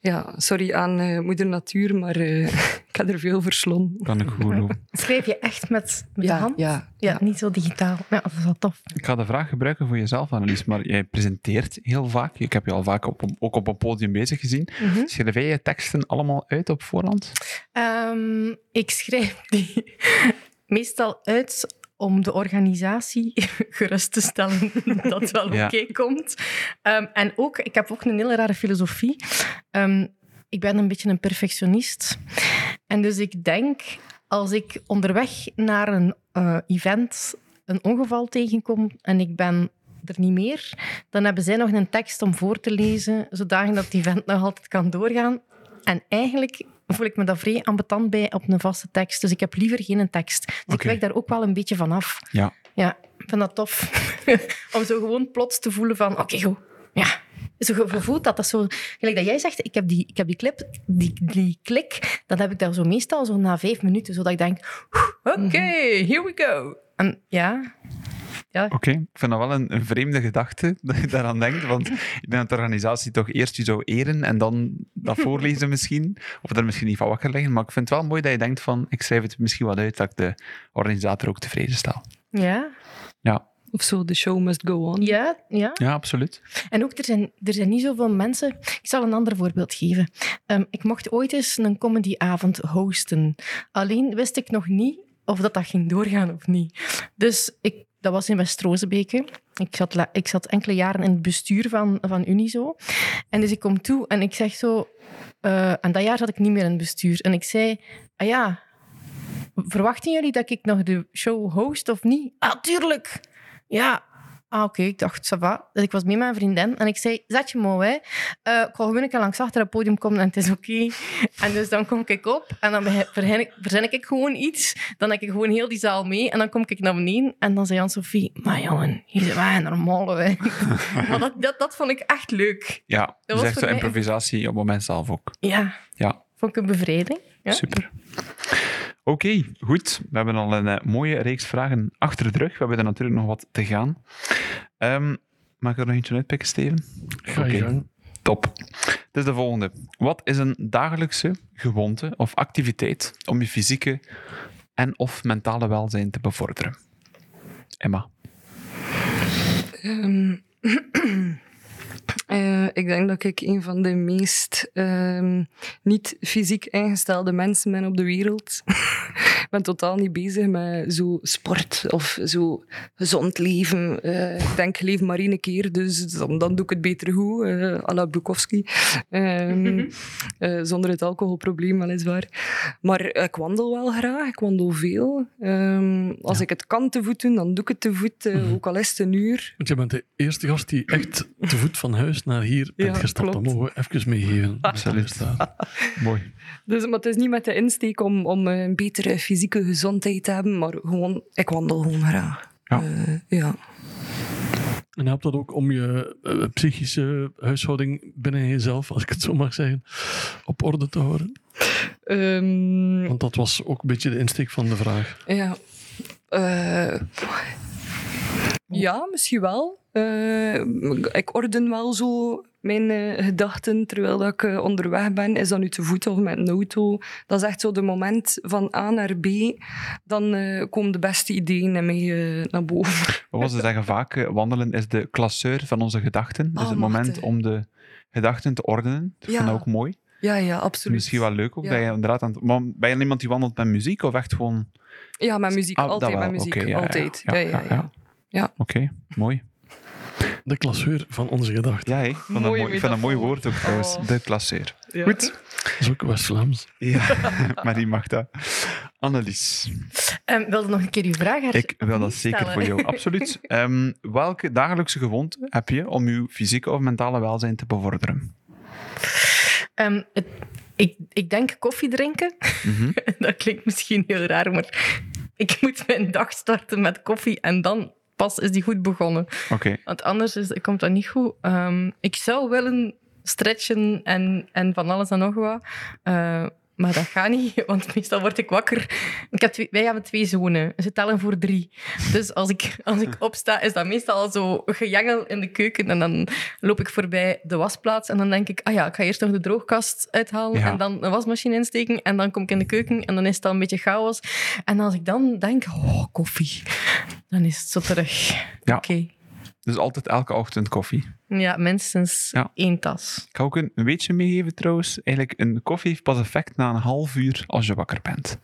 ja, sorry aan eh, moeder natuur, maar eh, ik heb er veel verslonden. Kan ik goed geloven. Schrijf je echt met, met ja, de hand? Ja, Ja, niet zo digitaal. Ja, dat is wel tof. Ik ga de vraag gebruiken voor jezelf, Annelies, maar jij presenteert heel vaak. Ik heb je al vaak op, ook op een podium bezig gezien. Mhm. Schrijf jij je teksten allemaal uit op voorhand? Ehm, ik schrijf die meestal uit om de organisatie gerust te stellen dat het wel Ja. oké komt. Ehm, en ook, ik heb ook een hele rare filosofie. Ehm, ik ben een beetje een perfectionist. En dus ik denk, als ik onderweg naar een eh, event een ongeval tegenkom en ik ben er niet meer, dan hebben zij nog een tekst om voor te lezen, zodanig dat het event nog altijd kan doorgaan. En eigenlijk voel ik me daar vrij ambetant bij op een vaste tekst. Dus ik heb liever geen tekst. Dus ik wijk daar ook wel een beetje van af. Ja. Ja, ik vind dat tof. Om zo gewoon plots te voelen van, oké, goed. Ja. Zo ge- gevoeld dat dat zo... Gelijk dat jij zegt, ik heb die, ik heb die clip, die, die klik, dat heb ik daar zo meestal zo na vijf minuten, zodat ik denk, oké, here we go. En ja, ja, Oké, ik vind dat wel een, een vreemde gedachte dat je daaraan denkt. Want ik denk dat de organisatie toch eerst je zou eren en dan dat voorlezen misschien. Of er misschien niet van wakker liggen. Maar ik vind het wel mooi dat je denkt van, ik schrijf het misschien wat uit dat ik de organisator ook tevreden stel. ja, Ja, Of zo, the show must go on. ja, ja. ja absoluut. En ook, er zijn, er zijn niet zoveel mensen... Ik zal een ander voorbeeld geven. Ehm, ik mocht ooit eens een comedyavond hosten. Alleen wist ik nog niet of dat, dat ging doorgaan of niet. Dus ik, dat was in West-Rozenbeke. Ik zat, ik zat enkele jaren in het bestuur van, van Unizo. En dus ik kom toe en ik zeg zo... eh en dat jaar zat ik niet meer in het bestuur. En ik zei... Ah ja, verwachten jullie dat ik nog de show host of niet? Ah, tuurlijk! Ja, Ah, oké, ik dacht, ça va. Dus ik was mee met mijn vriendin en ik zei, zet je hè. Eh, ik ga gewoon een keer langs achter het podium komen en het is oké. En dus dan kom ik op en dan verzin ik, verzin ik gewoon iets. Dan heb ik gewoon heel die zaal mee en dan kom ik naar beneden en dan zei Jan-Sophie, maar jongen, hier zijn wij normale, hè. maar dat, dat, dat vond ik echt leuk. Ja, was dus echt zo mij- improvisatie op het moment zelf ook. Ja, Ja, vond ik een bevrijding. Ja. super. Oké, goed. We hebben al een eh, mooie reeks vragen achter de rug. We hebben er natuurlijk nog wat te gaan. Ehm, mag ik er nog eentje uitpikken, Steven? Ga je Oké. gang. Top. Het is de volgende. Wat is een dagelijkse gewoonte of activiteit om je fysieke en of mentale welzijn te bevorderen? Emma. Ehm, eh, ik denk dat ik een van de meest ehm, niet fysiek ingestelde mensen ben op de wereld. ik ben totaal niet bezig met zo sport of zo gezond leven. Eh, ik denk, leef maar één keer, dus dan, dan doe ik het beter goed. eh à la Bukowski. Ehm, eh, zonder het alcoholprobleem, weliswaar. Maar ik wandel wel graag, ik wandel veel. Ehm, als ik het kan te voet doen, dan doe ik het te voet, eh, ook al is het een uur. Want je bent de eerste gast die echt te voet van huis naar hier bent Ja, gestapt. Dat klopt. mogen we even meegeven. Mooi. Dus, maar het is niet met de insteek om, om een betere fysieke gezondheid te hebben, maar gewoon, ik wandel gewoon graag. Ja. Eh, ja. En helpt dat ook om je eh, psychische huishouding binnen jezelf, als ik het zo mag zeggen, op orde te houden? Ehm, Want dat was ook een beetje de insteek van de vraag. ja. Eh, ja, misschien wel. Eh, ik orden wel zo mijn eh, gedachten terwijl dat ik eh, onderweg ben. Is dat nu te voet of met een auto? Dat is echt zo de moment van A naar B. Dan komen de beste ideeën in mij naar boven. Wat was ze zeggen vaak? Wandelen is de klasseur van onze gedachten. Dus Oh, het moment machtig. om de gedachten te ordenen. Ik vind Ja. dat ook mooi. Ja, ja, absoluut. Misschien wel leuk ook. Ja. Dat je inderdaad aan het- maar ben je iemand die wandelt met muziek of echt gewoon... Ja, met muziek. Ah, dat altijd met muziek. Ja, altijd. ja, Ja, ja, ja. Oké, mooi. De klasseur van onze gedachten. Ja, ik mooi, vind dat een mooi woord ook trouwens. Oh. De klasseur. Ja. Goed. Dat is ook West-Vlaams. Ja, maar die mag dat. Annelies, Um, wilde nog een keer uw vraag her- ik wil dat zeker stellen? voor jou. Absoluut. Ehm, welke dagelijkse gewoonte heb je om je fysieke of mentale welzijn te bevorderen? Ehm, het- ik, ik denk koffie drinken. Mhm. dat klinkt misschien heel raar, maar ik moet mijn dag starten met koffie en dan pas is die goed begonnen. Oké. Want anders is, komt dat niet goed. Ehm, ik zou willen stretchen en, en van alles en nog wat. Eh, maar dat gaat niet, want meestal word ik wakker. Ik heb twee, wij hebben twee zonen. Ze tellen voor drie. Dus als ik, als ik opsta, is dat meestal al zo gejengel in de keuken. En dan loop ik voorbij de wasplaats. En dan denk ik, ah ja, ik ga eerst nog de droogkast uithalen. Ja. En dan een wasmachine insteken. En dan kom ik in de keuken. En dan is het al een beetje chaos. En als ik dan denk, oh, koffie. Dan is het zo terug. Ja. Oké. Dus altijd elke ochtend koffie. Ja, minstens Ja. één tas. Ik ga ook een, weetje meegeven trouwens. Eigenlijk, een koffie heeft pas effect na een half uur als je wakker bent.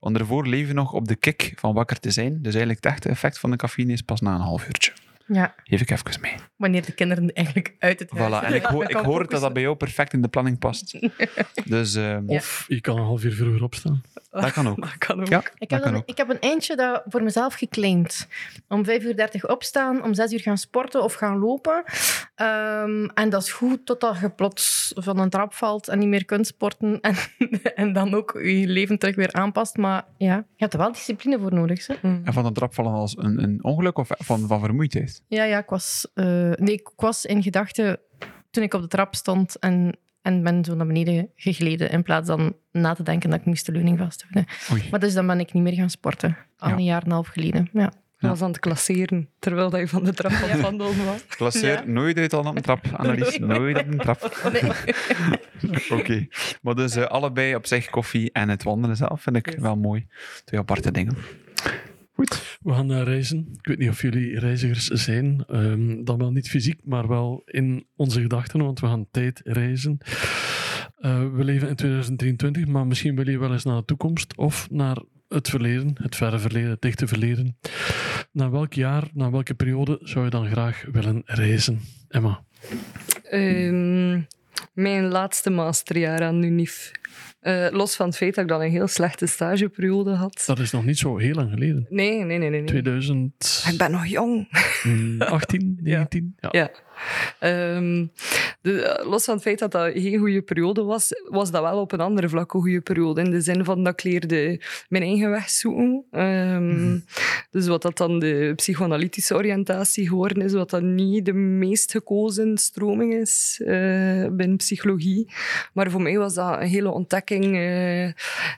Want daarvoor leven we nog op de kick van wakker te zijn. Dus eigenlijk het echte effect van de cafeïne is pas na een half uurtje. Ja, Geef ik even mee. wanneer de kinderen eigenlijk uit het huis Voilà. En ik, hoor, ik hoor dat dat bij jou perfect in de planning past. Dus eh, Ja. Of je kan een half uur vroeger opstaan. dat kan ook. Dat kan ook. Ja, Ik dat heb, kan een, ook. ik heb een eindje dat voor mezelf geclaimd. Om 5 uur 30 opstaan, om 6 uur gaan sporten of gaan lopen. Ehm, en dat is goed totdat je plots van een trap valt en niet meer kunt sporten. En, en dan ook je leven terug weer aanpast. Maar ja, je hebt er wel discipline voor nodig. Hè? Mm. En van de trap vallen als een, een ongeluk of van, van vermoeidheid? Ja, ja ik, was, eh, nee, ik was in gedachten toen ik op de trap stond en, en ben zo naar beneden gegleden. In plaats dan na te denken dat ik moest de leuning vasthouden. Oei. Maar dus dan ben ik niet meer gaan sporten. Al Ja. een jaar en een half geleden. Ja. Je was aan het klasseren, terwijl dat je van de trap aan het wandelen was. Klasseer Ja. nooit uit al op een trap, Annelies. Nooit op een trap. Oké. Maar dus eh, allebei op zich koffie en het wandelen zelf vind ik Yes. wel mooi. Twee aparte dingen. Goed. We gaan naar reizen. Ik weet niet of jullie reizigers zijn. Ehm, dan wel niet fysiek, maar wel in onze gedachten, want we gaan tijd reizen. Eh, we leven in 2023, maar misschien wil je wel eens naar de toekomst of naar het verleden, het verre verleden, het dichte verleden. Naar welk jaar, naar welke periode zou je dan graag willen reizen? Emma. Ehm, mijn laatste masterjaar aan UNIF. Eh, los van het feit dat ik dan een heel slechte stageperiode had. Dat is nog niet zo heel lang geleden. Nee, nee, nee, nee. nee. 2018, Ik ben nog jong. 19? Ja. Ja. Ehm, de, eh, los van het feit dat dat geen goede periode was, was dat wel op een andere vlak een goede periode. In de zin van dat ik leerde mijn eigen weg zoeken. Ehm, Dus wat dat dan de psychoanalytische oriëntatie geworden is, wat dat niet de meest gekozen stroming is eh, binnen psychologie. Maar voor mij was dat een hele ontdekking.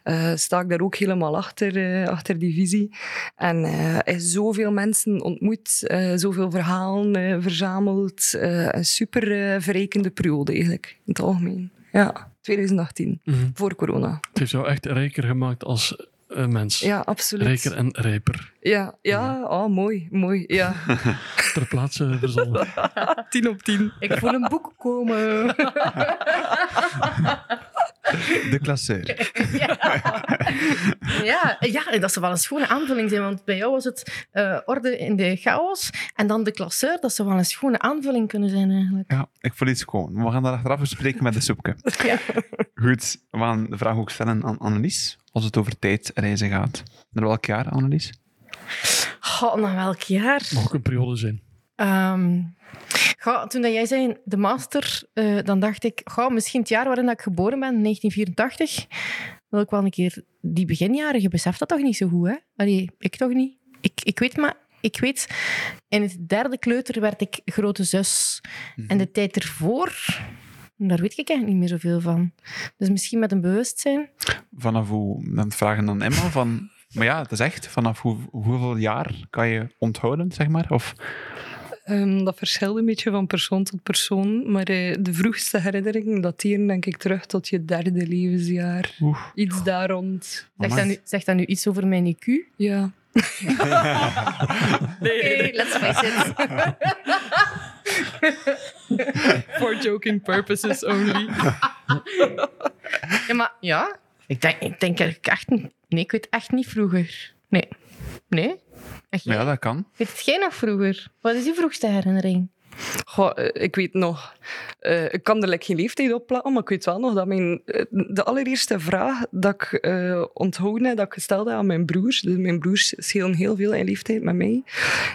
eh, sta ik daar ook helemaal achter, achter die visie. En is zoveel mensen ontmoet, zoveel verhalen verzameld. Een super eh, verrijkende periode eigenlijk, in het algemeen. Ja, 2018, Mhm. voor corona. Het heeft jou echt rijker gemaakt als mens. Ja, absoluut. Rijker en rijper. Ja, ja oh, mooi, mooi. Ja, Ter plaatse verzonnen. tien op tien. Ik voel een boek komen. De klasseur. Ja, ja, dat zou wel een schone aanvulling zijn, want bij jou was het eh, orde in de chaos en dan de klasseur. Dat zou wel een schone aanvulling kunnen zijn eigenlijk. Ja, ik voel iets komen. We gaan daar achteraf bespreken met de soepje. Ja. Goed, we gaan de vraag ook stellen aan Annelies. Als het over tijdreizen gaat. Naar welk jaar, Annelies? Goh, naar welk jaar? Mag ook een periode zijn. Ehm, goh, toen dat jij zei de master, eh, dan dacht ik, goh, misschien het jaar waarin dat ik geboren ben, 1984, wil ik wel een keer die beginjaren. Je beseft dat toch niet zo goed, hè? Allee, ik toch niet. Ik, ik weet maar... Ik weet, in het derde kleuter werd ik grote zus. En de tijd ervoor, daar weet ik eigenlijk niet meer zoveel van. Dus misschien met een bewustzijn. Vanaf hoe... Dan vragen aan Emma van... Maar ja, het is echt, vanaf hoe, hoeveel jaar kan je onthouden, zeg maar? Of Ehm, dat verschilt een beetje van persoon tot persoon. Maar eh, de vroegste herinneringen dateren denk ik terug tot je derde levensjaar. Oeh. Iets daar rond. Zegt dat, nu, zegt dat nu iets over mijn IQ? Ja. Oké, let's face it. For joking purposes only. Ja, maar ja, ik denk, ik denk echt niet. Nee, ik weet echt niet vroeger. Nee. Nee? Ja, dat kan. Weet het jij nog vroeger? Wat is je vroegste herinnering? Goh, eh, ik weet nog... eh, ik kan er like geen leeftijd op plakken, maar ik weet wel nog dat mijn... eh, de allereerste vraag dat ik eh onthouden heb, dat ik gesteld heb aan mijn broers, dus mijn broers schelen heel veel in leeftijd met mij,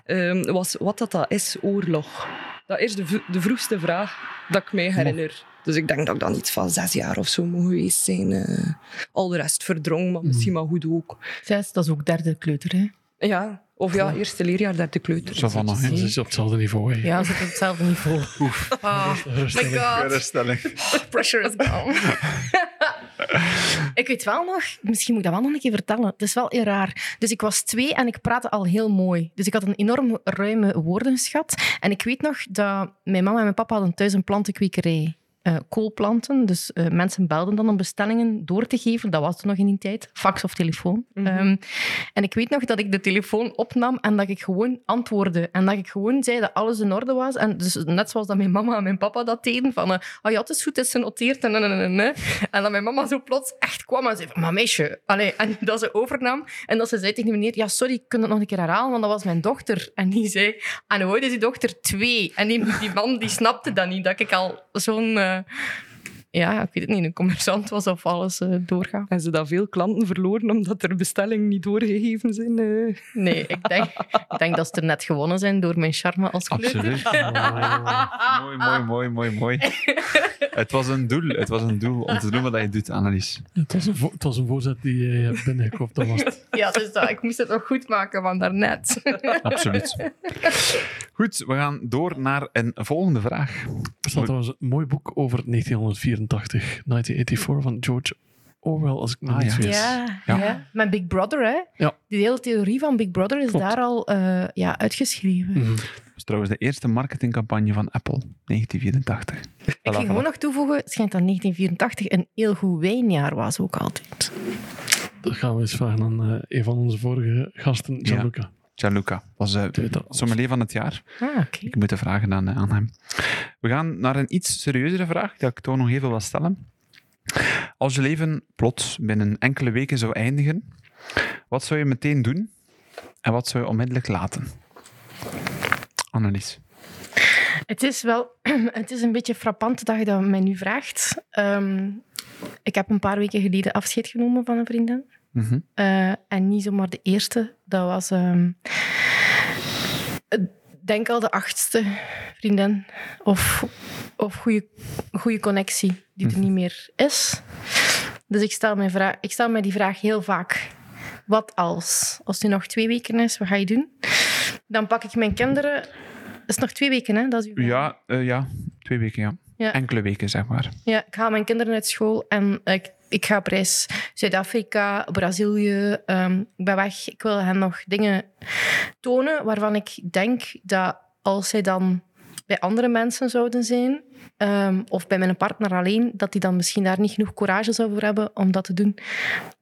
ehm, was wat dat, dat is, oorlog. Dat is de, de vroegste vraag dat ik mij herinner. Dus ik denk dat ik dan iets van zes jaar of zo moet geweest zijn. eh. al de rest verdrong, maar misschien maar goed ook. Zes, dat is ook derde kleuter, hè? Ja, of ja, eerste leerjaar derde kleuter. Zo van nog, hè. Dat is op hetzelfde niveau. Hè. Ja, we zitten op hetzelfde niveau. Ah, my Geruststelling. god. Pressure is gone. ik weet wel nog, misschien moet ik dat wel nog een keer vertellen. Het is wel heel raar. Dus ik was twee en ik praatte al heel mooi. Dus ik had een enorm ruime woordenschat. En ik weet nog dat mijn mama en mijn papa hadden thuis een plantenkwekerij. Eh, koolplanten. Dus eh, mensen belden dan om bestellingen door te geven. Dat was toen nog in die tijd. Fax of telefoon. Ehm, en ik weet nog dat ik de telefoon opnam en dat ik gewoon antwoordde. En dat ik gewoon zei dat alles in orde was. En dus net zoals dat mijn mama en mijn papa dat deden. Van, eh, oh ja, het is goed, het is genoteerd. En, en, en, en, en. en dat mijn mama zo plots echt kwam en zei van, maar meisje. Allee, en dat ze overnam. En dat ze zei tegen die meneer, ja, sorry, ik kan het nog een keer herhalen, want dat was mijn dochter. En die zei, en hoe oud is die dochter? Twee. En die, die man die snapte dat niet, dat ik al zo'n... ja, ik weet het niet, een commerçant was of alles eh doorgaan. En ze dat veel klanten verloren omdat er bestellingen niet doorgegeven zijn. eh. Nee, ik denk, ik denk dat ze er net gewonnen zijn door mijn charme als kleuter. Absoluut. Oh, mooi, mooi, mooi, mooi, mooi. Het was een doel, het was een doel om te doen wat je doet, Annelies. Het, was een vo- het was een voorzet die je hebt binnengekopt. Dat was het. Ja, dus dat, ik moest het nog goed maken van daarnet. Absoluut. Goed, we gaan door naar een volgende vraag. Er staat trouwens een mooi boek over 1984, 1984 van George wel, als ik me Ah, niet ja. vergis. Ja, Ja. ja. Met Big Brother, hè? Ja. Die hele theorie van Big Brother is Klopt. daar al eh, ja, uitgeschreven. Mhm. Dat is trouwens de eerste marketingcampagne van Apple, 1984. Ik Voilà, ging voilà. gewoon nog toevoegen, het schijnt dat 1984 een heel goed wijnjaar was ook altijd. Dat gaan we eens vragen aan eh, een van onze vorige gasten, Gianluca. Gianluca was uh, sommelier van het jaar. Ah, oké. Ik moet de vragen aan, eh, aan hem. We gaan naar een iets serieuzere vraag, die ik toch nog even wil stellen. Als je leven plots binnen enkele weken zou eindigen, wat zou je meteen doen en wat zou je onmiddellijk laten? Annelies. Het is wel het is een beetje frappant dat je dat mij nu vraagt. Ehm, ik heb een paar weken geleden afscheid genomen van een vriendin. Mhm. Eh, en niet zomaar de eerste. Dat was, ehm, denk al de achtste vriendin. Of, of goede, goede connectie die er Mhm. niet meer is. Dus ik stel, mij vraag, ik stel mij die vraag heel vaak. Wat als? Als het nu nog twee weken is, wat ga je doen? Dan pak ik mijn kinderen... Het is nog twee weken, hè? Dat is uw. Ja, eh, ja, twee weken, ja. Ja. Enkele weken, zeg maar. Ja, ik haal mijn kinderen uit school en ik, ik ga op reis. Zuid-Afrika, Brazilië. ehm, ik ben weg. Ik wil hen nog dingen tonen waarvan ik denk dat als zij dan bij andere mensen zouden zijn, ehm, of bij mijn partner alleen, dat die dan misschien daar niet genoeg courage zou voor hebben om dat te doen.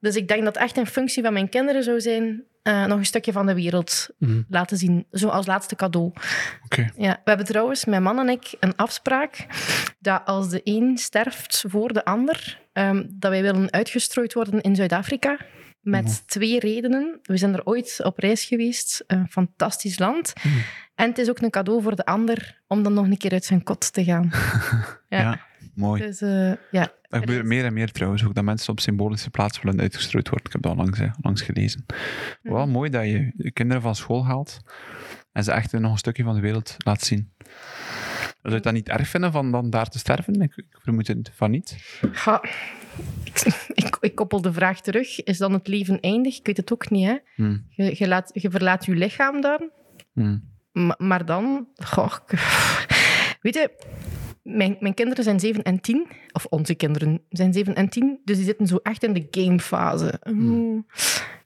Dus ik denk dat echt een functie van mijn kinderen zou zijn, eh, nog een stukje van de wereld Mhm. laten zien. Zo als laatste cadeau. Oké. Ja, we hebben trouwens, mijn man en ik, een afspraak dat als de een sterft voor de ander, ehm, dat wij willen uitgestrooid worden in Zuid-Afrika. Met Mhm. twee redenen. We zijn er ooit op reis geweest. Een fantastisch land. Mhm. En het is ook een cadeau voor de ander om dan nog een keer uit zijn kot te gaan. Ja. Ja. mooi. Dus eh, ja, Dat gebeurt meer en meer trouwens, ook dat mensen op symbolische plaatsen willen uitgestrooid worden. Ik heb dat onlangs, eh, onlangs gelezen. Mhm. Wel mooi dat je kinderen van school haalt en ze echt nog een stukje van de wereld laat zien. Zou je dan niet erg vinden van dan daar te sterven? Ik, ik vermoed het van niet. Ik, ik, ik koppel de vraag terug. Is dan het leven eindig? Ik weet het ook niet. Hè? Hm, Je, je, laat, je verlaat je lichaam dan. hm, Ma- maar dan, goh, weet je, mijn, mijn kinderen zijn 7 en 10, of onze kinderen zijn 7 en 10, dus die zitten zo echt in de gamefase. Oeh.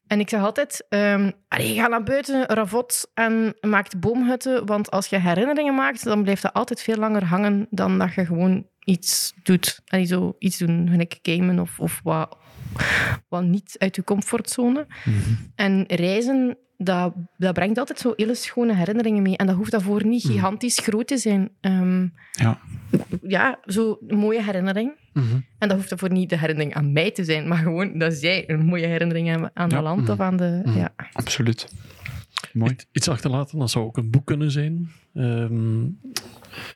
En ik zeg altijd, ehm allee, ga naar buiten, ravot en maak boomhutten, want als je herinneringen maakt, dan blijft dat altijd veel langer hangen dan dat je gewoon iets doet. En zo iets doen, gelijk gamen of, of wat, wat niet uit je comfortzone. mhm. En reizen, dat, dat brengt altijd zo hele schone herinneringen mee. En dat hoeft daarvoor niet gigantisch groot te zijn. Ehm, Ja. ja, zo een mooie herinnering. Mhm. En dat hoeft daarvoor niet de herinnering aan mij te zijn, maar gewoon dat zij een mooie herinnering hebben aan Ja. land of aan de... Mhm. Ja. Absoluut. Mooi. Iets- Iets achterlaten, dat zou ook een boek kunnen zijn. Ehm,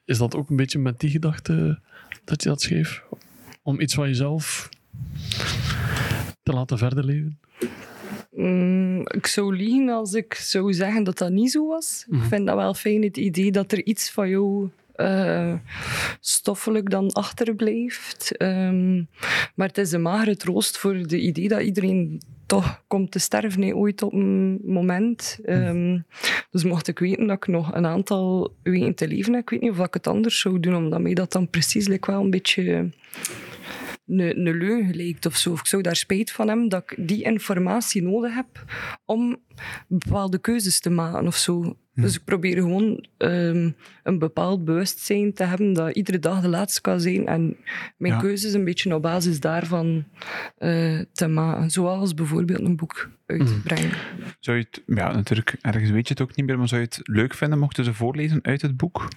is dat ook een beetje met die gedachte dat je dat schreef? Om iets van jezelf te laten verder leven? Mm, ik zou liegen als ik zou zeggen dat dat niet zo was. Mhm. Ik vind dat wel fijn, het idee dat er iets van jou eh, stoffelijk dan achterblijft. Ehm, maar het is een magere troost voor de idee dat iedereen toch komt te sterven hè, ooit op een moment. Ehm, dus mocht ik weten dat ik nog een aantal weken te leven heb, ik weet niet of ik het anders zou doen, omdat mij dat dan precies like, wel een beetje een, een leugen lijkt of zo. Of ik zou daar spijt van hebben dat ik die informatie nodig heb om bepaalde keuzes te maken of zo. Dus ik probeer gewoon ehm, een bepaald bewustzijn te hebben dat iedere dag de laatste kan zijn en mijn Ja. keuzes een beetje op basis daarvan eh, te maken. Zoals bijvoorbeeld een boek uitbrengen. Zou je het, ja, natuurlijk, ergens weet je het ook niet meer, maar zou je het leuk vinden mochten ze voorlezen uit het boek?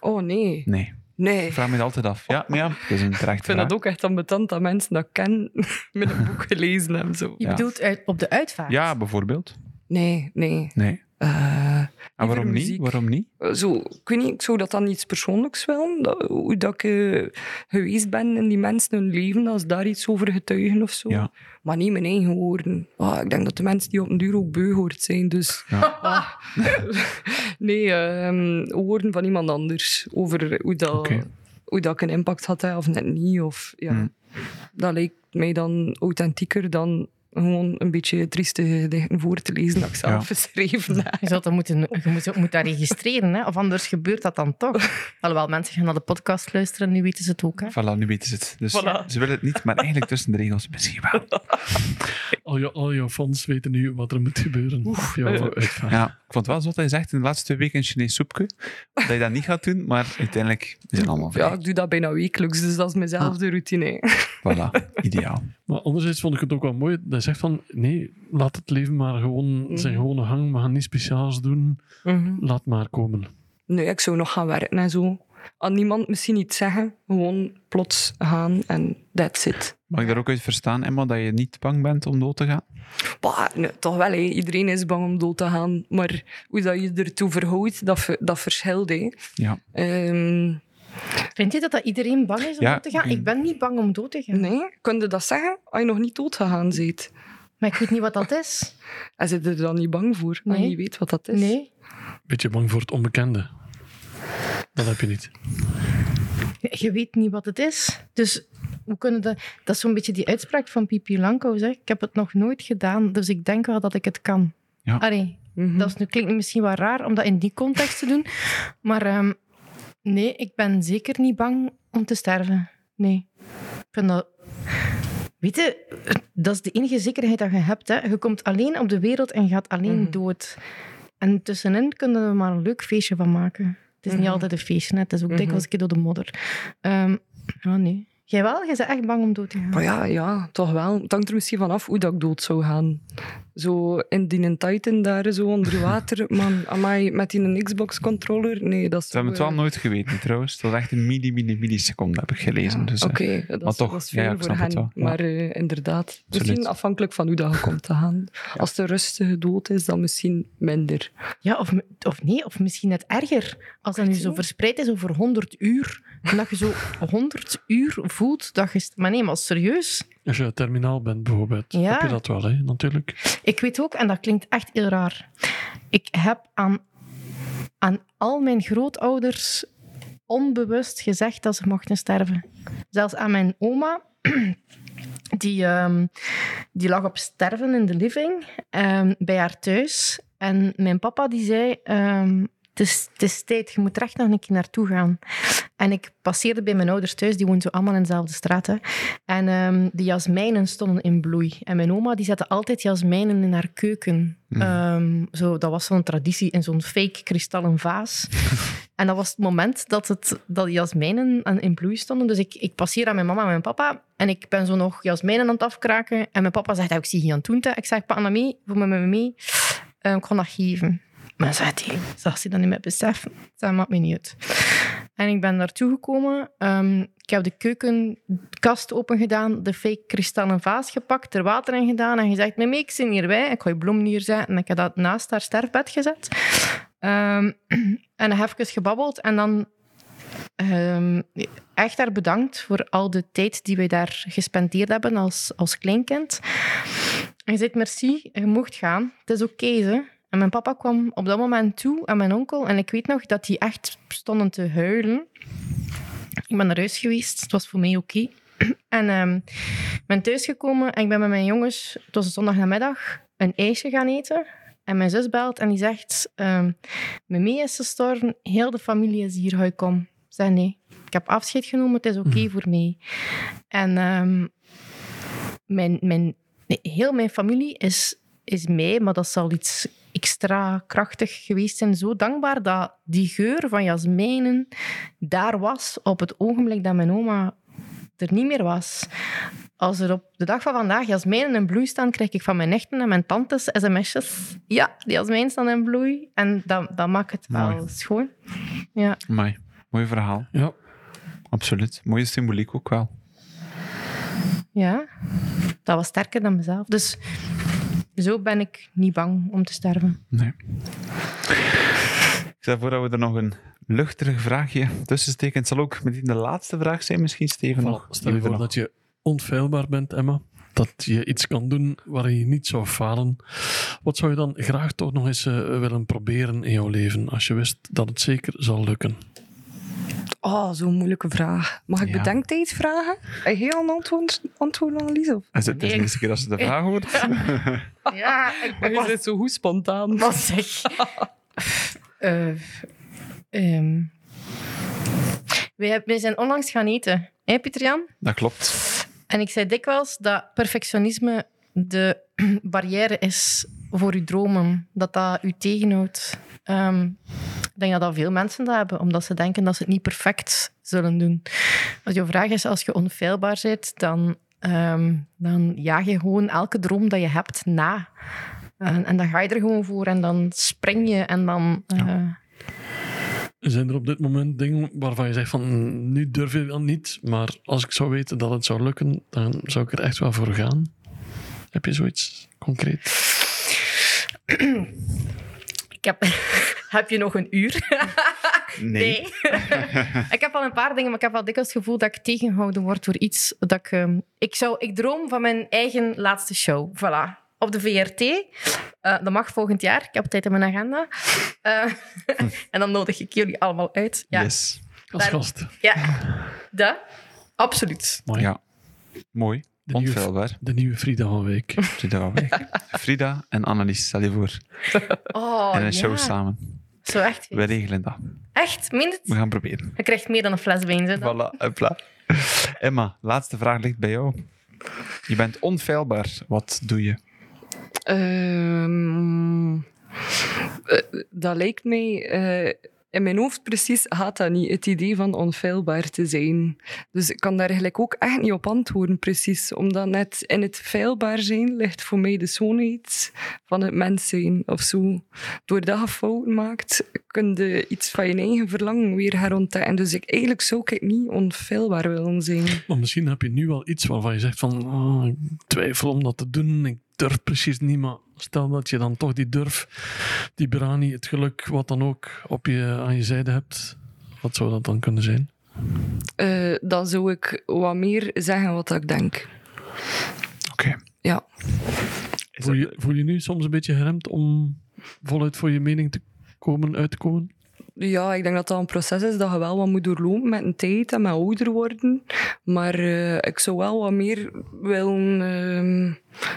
Oh nee, Nee. Nee. Ik vraag me dat altijd af. Ja, maar ja, dat is een terecht Ik vind dat ook echt ambetant dat mensen dat kennen met een boek gelezen hebben. Zo. Je Ja. bedoelt op de uitvaart? Ja, bijvoorbeeld. Nee, nee. Nee. Eh, En waarom niet? Waarom niet? zo, ik weet niet, ik zou dat dan iets persoonlijks willen. Dat, hoe dat ik eh, geweest ben in die mensen hun leven, als daar iets over getuigen of zo. Ja. Maar niet mijn eigen woorden. Ah, ik denk dat de mensen die op een duur ook beu hoort zijn. Dus Ja. ah, nee, ehm, woorden van iemand anders over hoe dat, hoe dat ik een impact had of net niet. Of, ja. Hmm. Dat lijkt mij dan authentieker dan gewoon een beetje trieste gedichten voor te lezen dat ik zelf Ja. geschreven heb. Je, zou dat moeten, je moet, je moet dat registreren, hè? of anders gebeurt dat dan toch. Alhoewel, mensen gaan naar de podcast luisteren, nu weten ze het ook. Hè? Voilà, nu weten ze het. Dus Voilà. ze willen het niet, maar eigenlijk tussen de regels misschien wel. Al je, al je fans weten nu wat er moet gebeuren. Jouw. Ja, ik vond het wel zo dat je zegt in de laatste twee weken een Chinees soepje, dat je dat niet gaat doen, maar uiteindelijk is het allemaal Ja, vrij. ik doe dat bijna wekelijks, dus dat is mezelf de routine. Voilà, ideaal. Maar anderzijds vond ik het ook wel mooi dat je zegt van nee, laat het leven maar gewoon zijn Mhm. gewone gang. We gaan niets speciaals doen. Mhm. Laat maar komen. Nee, ik zou nog gaan werken en zo. Aan niemand misschien iets zeggen, gewoon plots gaan en that's it. Mag ik daar ook uit verstaan, Emma, dat je niet bang bent om dood te gaan? Bah, nee, toch wel, hè. iedereen is bang om dood te gaan. Maar hoe dat je ertoe verhoudt, dat, dat verschilt. Hè. Ja. Ehm, Vind je dat, dat iedereen bang is om Ja, dood te gaan? ik- ben niet bang om dood te gaan. nee, kun je dat zeggen als je nog niet dood gegaan bent? Maar ik weet niet wat dat is. En zit je er dan niet bang voor, je Nee. niet weet wat dat is? Nee. Beetje bang voor het onbekende. Dat heb je niet. Je weet niet wat het is. Dus hoe kunnen dat... Dat is zo'n beetje die uitspraak van Pipi Langkous. Hè? Ik heb het nog nooit gedaan, dus ik denk wel dat ik het kan. Ja. Allee, Mhm. dat is, nu klinkt misschien wel raar om dat in die context te doen. Maar ehm, nee, ik ben zeker niet bang om te sterven. Nee. Ik vind dat... Weet je, dat is de enige zekerheid dat je hebt. Hè. Je komt alleen op de wereld en gaat alleen Mhm. dood. En tussenin kunnen we maar een leuk feestje van maken. Het is niet Mhm. altijd een feestje, hè. het is ook Mhm. dikwijls een keer door de modder. Ehm ja, nee. Jij wel? Jij bent echt bang om dood te gaan. Maar ja, ja, toch wel. Het hangt er misschien vanaf hoe dat ik dood zou gaan. Zo in die Titan daar, zo onder water. Man, amai, met die een Xbox-controller. Nee, dat is Ze hebben het wel eh, nooit geweten, trouwens. Dat was echt een milli, milli, milliseconde, heb ik gelezen. Dus, eh, Oké, dat, maar is- toch, dat is ja, veel ja, voor hen. wel. Maar eh, inderdaad, misschien afhankelijk van hoe dat komt te gaan. Als de rustige dood is, dan misschien minder. Ja, of, of nee, of misschien net erger. Als dat nu zo verspreid is over 100 uur, en dat je zo 100 uur voelt dat je... Maar nee, maar serieus. Als je terminaal bent, bijvoorbeeld, Ja. heb je dat wel, hè, natuurlijk. Ik weet ook, en dat klinkt echt heel raar, ik heb aan, aan al mijn grootouders onbewust gezegd dat ze mochten sterven. Zelfs aan mijn oma, die, ehm, die lag op sterven in de living ehm, bij haar thuis. En mijn papa die zei, ehm, is, het is tijd, je moet er echt nog een keer naartoe gaan. En ik passeerde bij mijn ouders thuis, die woonden zo allemaal in dezelfde straat. Hè. En ehm de jasmijnen stonden in bloei. En mijn oma die zette altijd jasmijnen in haar keuken. Mhm. Ehm, zo, dat was zo'n traditie in zo'n fake kristallen vaas. en dat was het moment dat, het, dat de jasmijnen in bloei stonden. Dus ik, ik passeer aan mijn mama en mijn papa. En ik ben zo nog jasmijnen aan het afkraken. En mijn papa zegt, "Ah, ik zie je aan het doen. hè." Ik zeg, pa, Annemie, voor me met me mee. Eh, ik kan dat geven. Maar zegt hij, zag ze dat niet met besef? Dat maakt me niet uit. En ik ben naartoe gekomen. Ehm, ik heb de keukenkast open gedaan, de fake kristallen vaas gepakt, er water in gedaan en gezegd: Mimi, ik zit hierbij. Ik ga je bloem neerzetten. En ik heb dat naast haar sterfbed gezet. Ehm, en dan eens gebabbeld en dan ehm, echt haar bedankt voor al de tijd die wij daar gespendeerd hebben als, als kleinkind. En je zegt merci, je mocht gaan. Het is oké, ze. En mijn papa kwam op dat moment toe en mijn onkel. En ik weet nog dat die echt stonden te huilen. Ik ben naar huis geweest. Het was voor mij oké. En ehm, ik ben thuisgekomen en ik ben met mijn jongens, het was een zondagnamiddag, een ijsje gaan eten. En mijn zus belt en die zegt, ehm Mimi is gestorven, heel de familie is hier, hou kom. Ik zeg nee, ik heb afscheid genomen, het is oké voor mij. En ehm, mijn, mijn, nee, heel mijn familie is, is mij, maar dat zal iets extra krachtig geweest zijn. Zo dankbaar dat die geur van jasmijnen daar was op het ogenblik dat mijn oma er niet meer was. Als er op de dag van vandaag jasmijnen in bloei staan, krijg ik van mijn nichten en mijn tantes sms'jes. Ja, die jasmijnen staan in bloei. En dat, dat maakt het wel schoon. Ja. Mooi. Mooi verhaal. Ja, Absoluut. Mooie symboliek ook wel. ja, dat was sterker dan mezelf. Dus zo ben ik niet bang om te sterven. Nee. Ik stel voor dat we er nog een luchtig vraagje tussen steken. Het zal ook meteen de laatste vraag zijn, misschien, Steven. Voilà. Stel je voor dat je onfeilbaar bent, Emma. Dat je iets kan doen waarin je niet zou falen. Wat zou je dan graag toch nog eens eh, willen proberen in jouw leven, als je wist dat het zeker zal lukken? Oh, zo'n moeilijke vraag. Mag ik Ja. bedenktijd vragen? Jij al een antwoord, antwoord Annelies? Of? Is het is de eerste keer dat ze de vraag hoort? Ja, ik, Maar je zit zo goed spontaan. Wat zeg? Eh, ehm. wij, zijn onlangs gaan eten, hè Pieter Jan? Dat klopt. En ik zei dikwijls dat perfectionisme de barrière is voor uw dromen. Dat dat u tegenhoudt. Ehm, denk dat, dat veel mensen dat hebben, omdat ze denken dat ze het niet perfect zullen doen. Als je vraag is, als je onfeilbaar bent, dan, ehm, dan jaag je gewoon elke droom dat je hebt na. En, en dan ga je er gewoon voor en dan spring je en dan... eh, Zijn er op dit moment dingen waarvan je zegt van "Mm, nu durf je wel niet, maar als ik zou weten dat het zou lukken, dan zou ik er echt wel voor gaan? Heb je zoiets concreet? ik heb, heb je nog een uur? Nee. ik heb al een paar dingen, maar ik heb wel dikwijls het gevoel dat ik tegengehouden word door iets dat ik... ehm, ik, zou, ik droom van mijn eigen laatste show. Voilà. Op de VRT. Eh, dat mag volgend jaar. Ik heb het tijd in mijn agenda. Eh, en dan nodig ik jullie allemaal uit. Ja, Yes. Als Daar- gast. ja. dat. Absoluut. Mooi. Ja. Mooi. De nieuwe, de nieuwe Frida van Week. Frida, van Wijk. Frida en Annelies, stel je voor. Oh, en een ja. show samen. Zo echt. We regelen dat. Echt? Meen het? We gaan proberen. Je krijgt meer dan een fles wijn. dan. Voilà, hopla. Emma, laatste vraag ligt bij jou. Je bent onfeilbaar. Wat doe je? Ehm, eh, dat lijkt mij... eh, in mijn hoofd precies gaat dat niet, het idee van onfeilbaar te zijn. Dus ik kan daar eigenlijk ook echt niet op antwoorden, precies. Omdat net in het feilbaar zijn ligt voor mij de schoonheid van het mens zijn. Of zo. Doordat je fouten maakt, kun je iets van je eigen verlangen weer herontdekken. Dus ik, eigenlijk zou ik niet onfeilbaar willen zijn. Maar misschien heb je nu wel iets waarvan je zegt van "Ah, ik twijfel om dat te doen, durf precies niet, maar stel dat je dan toch die durf, die brani, het geluk, wat dan ook, op je, aan je zijde hebt. Wat zou dat dan kunnen zijn? Eh, dan zou ik wat meer zeggen wat ik denk. Oké. Ja. Voel je, voel je nu soms een beetje geremd om voluit voor je mening te komen, uit te komen? Ja, ik denk dat dat een proces is dat je wel wat moet doorlopen met een tijd en met ouder worden. Maar eh, ik zou wel wat meer willen ehm,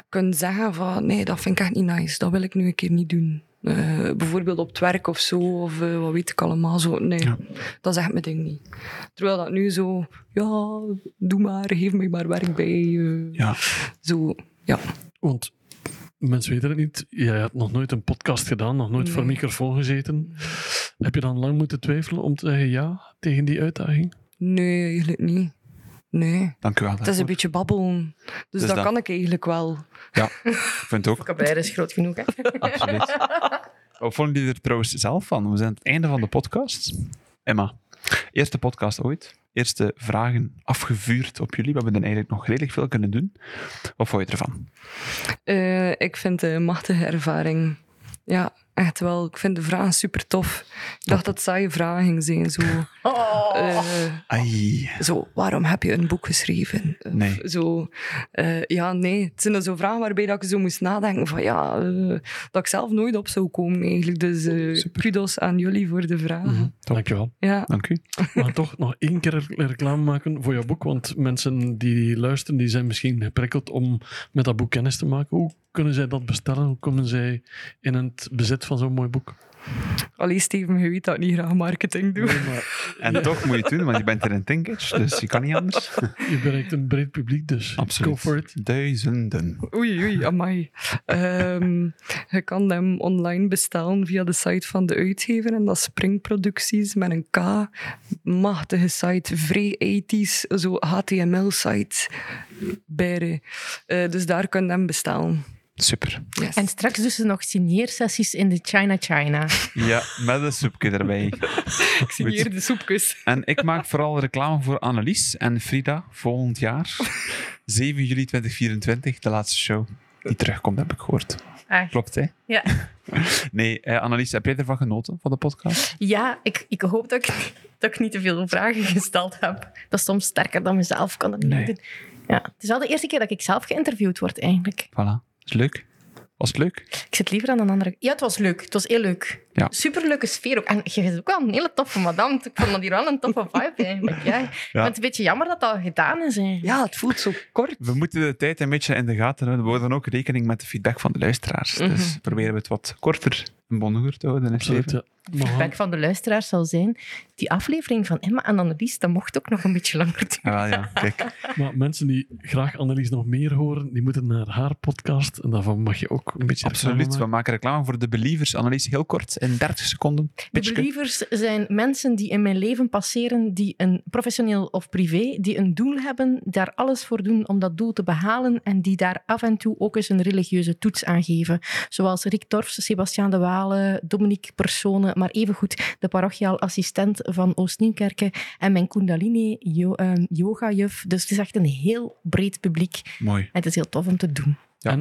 kunnen zeggen van nee, dat vind ik echt niet nice. Dat wil ik nu een keer niet doen. Eh, bijvoorbeeld op het werk of zo, of eh, wat weet ik allemaal. Zo. Nee, Ja. dat is echt mijn ding niet. Terwijl dat nu zo, ja, doe maar, geef me maar werk bij. eh, Ja. Zo, ja. Want mensen weten het niet, jij hebt nog nooit een podcast gedaan, nog nooit voor een Nee. microfoon gezeten. Heb je dan lang moeten twijfelen om te zeggen ja tegen die uitdaging? Nee, eigenlijk niet. Nee. Dank u wel. Het is een beetje babbelen. Dus, Dus dat, dat- kan ik eigenlijk wel. Ja, ik vind het ook. vocabulaire is groot genoeg. Hè? Absoluut. Wat vonden jullie er trouwens zelf van? We zijn aan het einde van de podcast. Emma, eerste podcast ooit. Eerste vragen afgevuurd op jullie. We hebben er eigenlijk nog redelijk veel kunnen doen. Wat vond je ervan? Eh, ik vind het een machtige ervaring. Ja, echt wel. Ik vind de vragen super tof. Ik dacht dat het saaie vragen gingen zijn. Zo, Oh. eh, zo, waarom heb je een boek geschreven? Of Nee. Zo, eh, ja, nee. Het zijn dan zo vragen waarbij dat ik zo moest nadenken van ja, eh, dat ik zelf nooit op zou komen eigenlijk. Dus eh Super. kudos aan jullie voor de vragen. Dankjewel. Ja. Dank u. Gaan toch nog één keer re- reclame maken voor jouw boek, want mensen die luisteren, die zijn misschien geprikkeld om met dat boek kennis te maken. Hoe kunnen zij dat bestellen? Hoe komen zij in het bezit van zo'n mooi boek? Allee, Steven, je weet dat ik niet graag marketing doe. Nee, maar En toch moet je het doen, want je bent er in Tinkage, dus je kan niet anders. je bereikt een breed publiek, dus Absoluut. go for it. Duizenden. Oei, oei, amai. Ehm, je kan hem online bestellen via de site van de uitgever. En dat is Spring Producties met een K. Machtige site, vrij ethisch, zo HTML-site. Eh, dus daar kun je hem bestellen. Super. Yes. En straks dus nog signeersessies in de China China. Ja, met een soepje erbij. ik zie hier de soepkus. En ik maak vooral reclame voor Annelies en Frida volgend jaar. 7 juli 2024, de laatste show die terugkomt, heb ik gehoord. Echt. Klopt, hè? Ja. Nee, eh, Annelies, heb jij ervan genoten, van de podcast? Ja, ik, ik hoop dat ik, dat ik niet te veel vragen gesteld heb. Dat is soms sterker dan mezelf, kan dat niet Nee. doen. Ja, het is wel de eerste keer dat ik zelf geïnterviewd word, eigenlijk. Voilà. Is leuk? Was het leuk? Ik zit liever aan een andere... Ja, het was leuk. Het was heel leuk. Ja. Superleuke sfeer ook. En je is ook wel een hele toffe madame. Ik vond dat hier wel een toffe vibe eigenlijk. Ja. Ik vind het een beetje jammer dat dat gedaan is. Eigenlijk. Ja, het voelt zo kort. We moeten de tijd een beetje in de gaten houden. We houden ook rekening met de feedback van de luisteraars. Mhm. Dus proberen we het wat korter en bondiger te houden. in het Absoluut, leven. ja. De feedback van de luisteraars zal zijn, die aflevering van Emma en Annelies, dat mocht ook nog een beetje langer duren. Ja, wel, ja, kijk. Maar mensen die graag Annelies nog meer horen, die moeten naar haar podcast. En daarvan mag je ook een beetje Absoluut. We maken. maken reclame voor de Believers. Annelies, heel kort, in 30 seconden. De believers zijn mensen die in mijn leven passeren, die een professioneel of privé, die een doel hebben, daar alles voor doen om dat doel te behalen en die daar af en toe ook eens een religieuze toets aan geven. Zoals Rick Torfs, Sebastiaan de Walen, Dominique Personen, maar evengoed de parochiaal assistent van Oost-Nieuwkerken en mijn Kundalini yo- ehm, yoga-juf. Dus het is echt een heel breed publiek Mooi. en het is heel tof om te doen. Ja,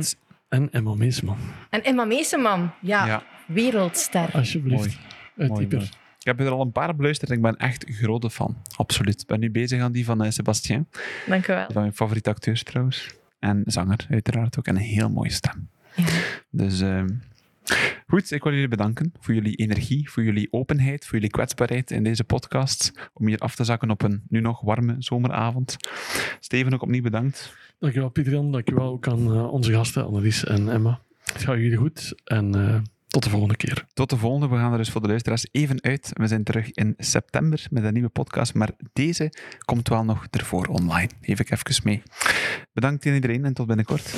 En- Emma Meesman, En Emma Meeseman, ja, ja, wereldster. alsjeblieft. mooi. Uit Mooi, Dieper. mooi. Ik heb er al een paar beluisterd en ik ben echt een grote fan. Absoluut. Ik ben nu bezig aan die van eh, Sebastien. Dank u wel. Van mijn favoriete acteurs trouwens. En zanger uiteraard ook. En een heel mooie stem. Ja. Dus ehm, goed, ik wil jullie bedanken voor jullie energie, voor jullie openheid, voor jullie kwetsbaarheid in deze podcast. Om hier af te zakken op een nu nog warme zomeravond. Steven, ook opnieuw bedankt. Dankjewel Pieter-Jan, dankjewel ook aan eh, onze gasten Annelies en Emma. Het gaat jullie goed en eh, tot de volgende keer. Tot de volgende. We gaan er dus voor de luisteraars even uit. We zijn terug in september met een nieuwe podcast, maar deze komt wel nog ervoor online. Geef ik even mee. Bedankt aan iedereen en tot binnenkort.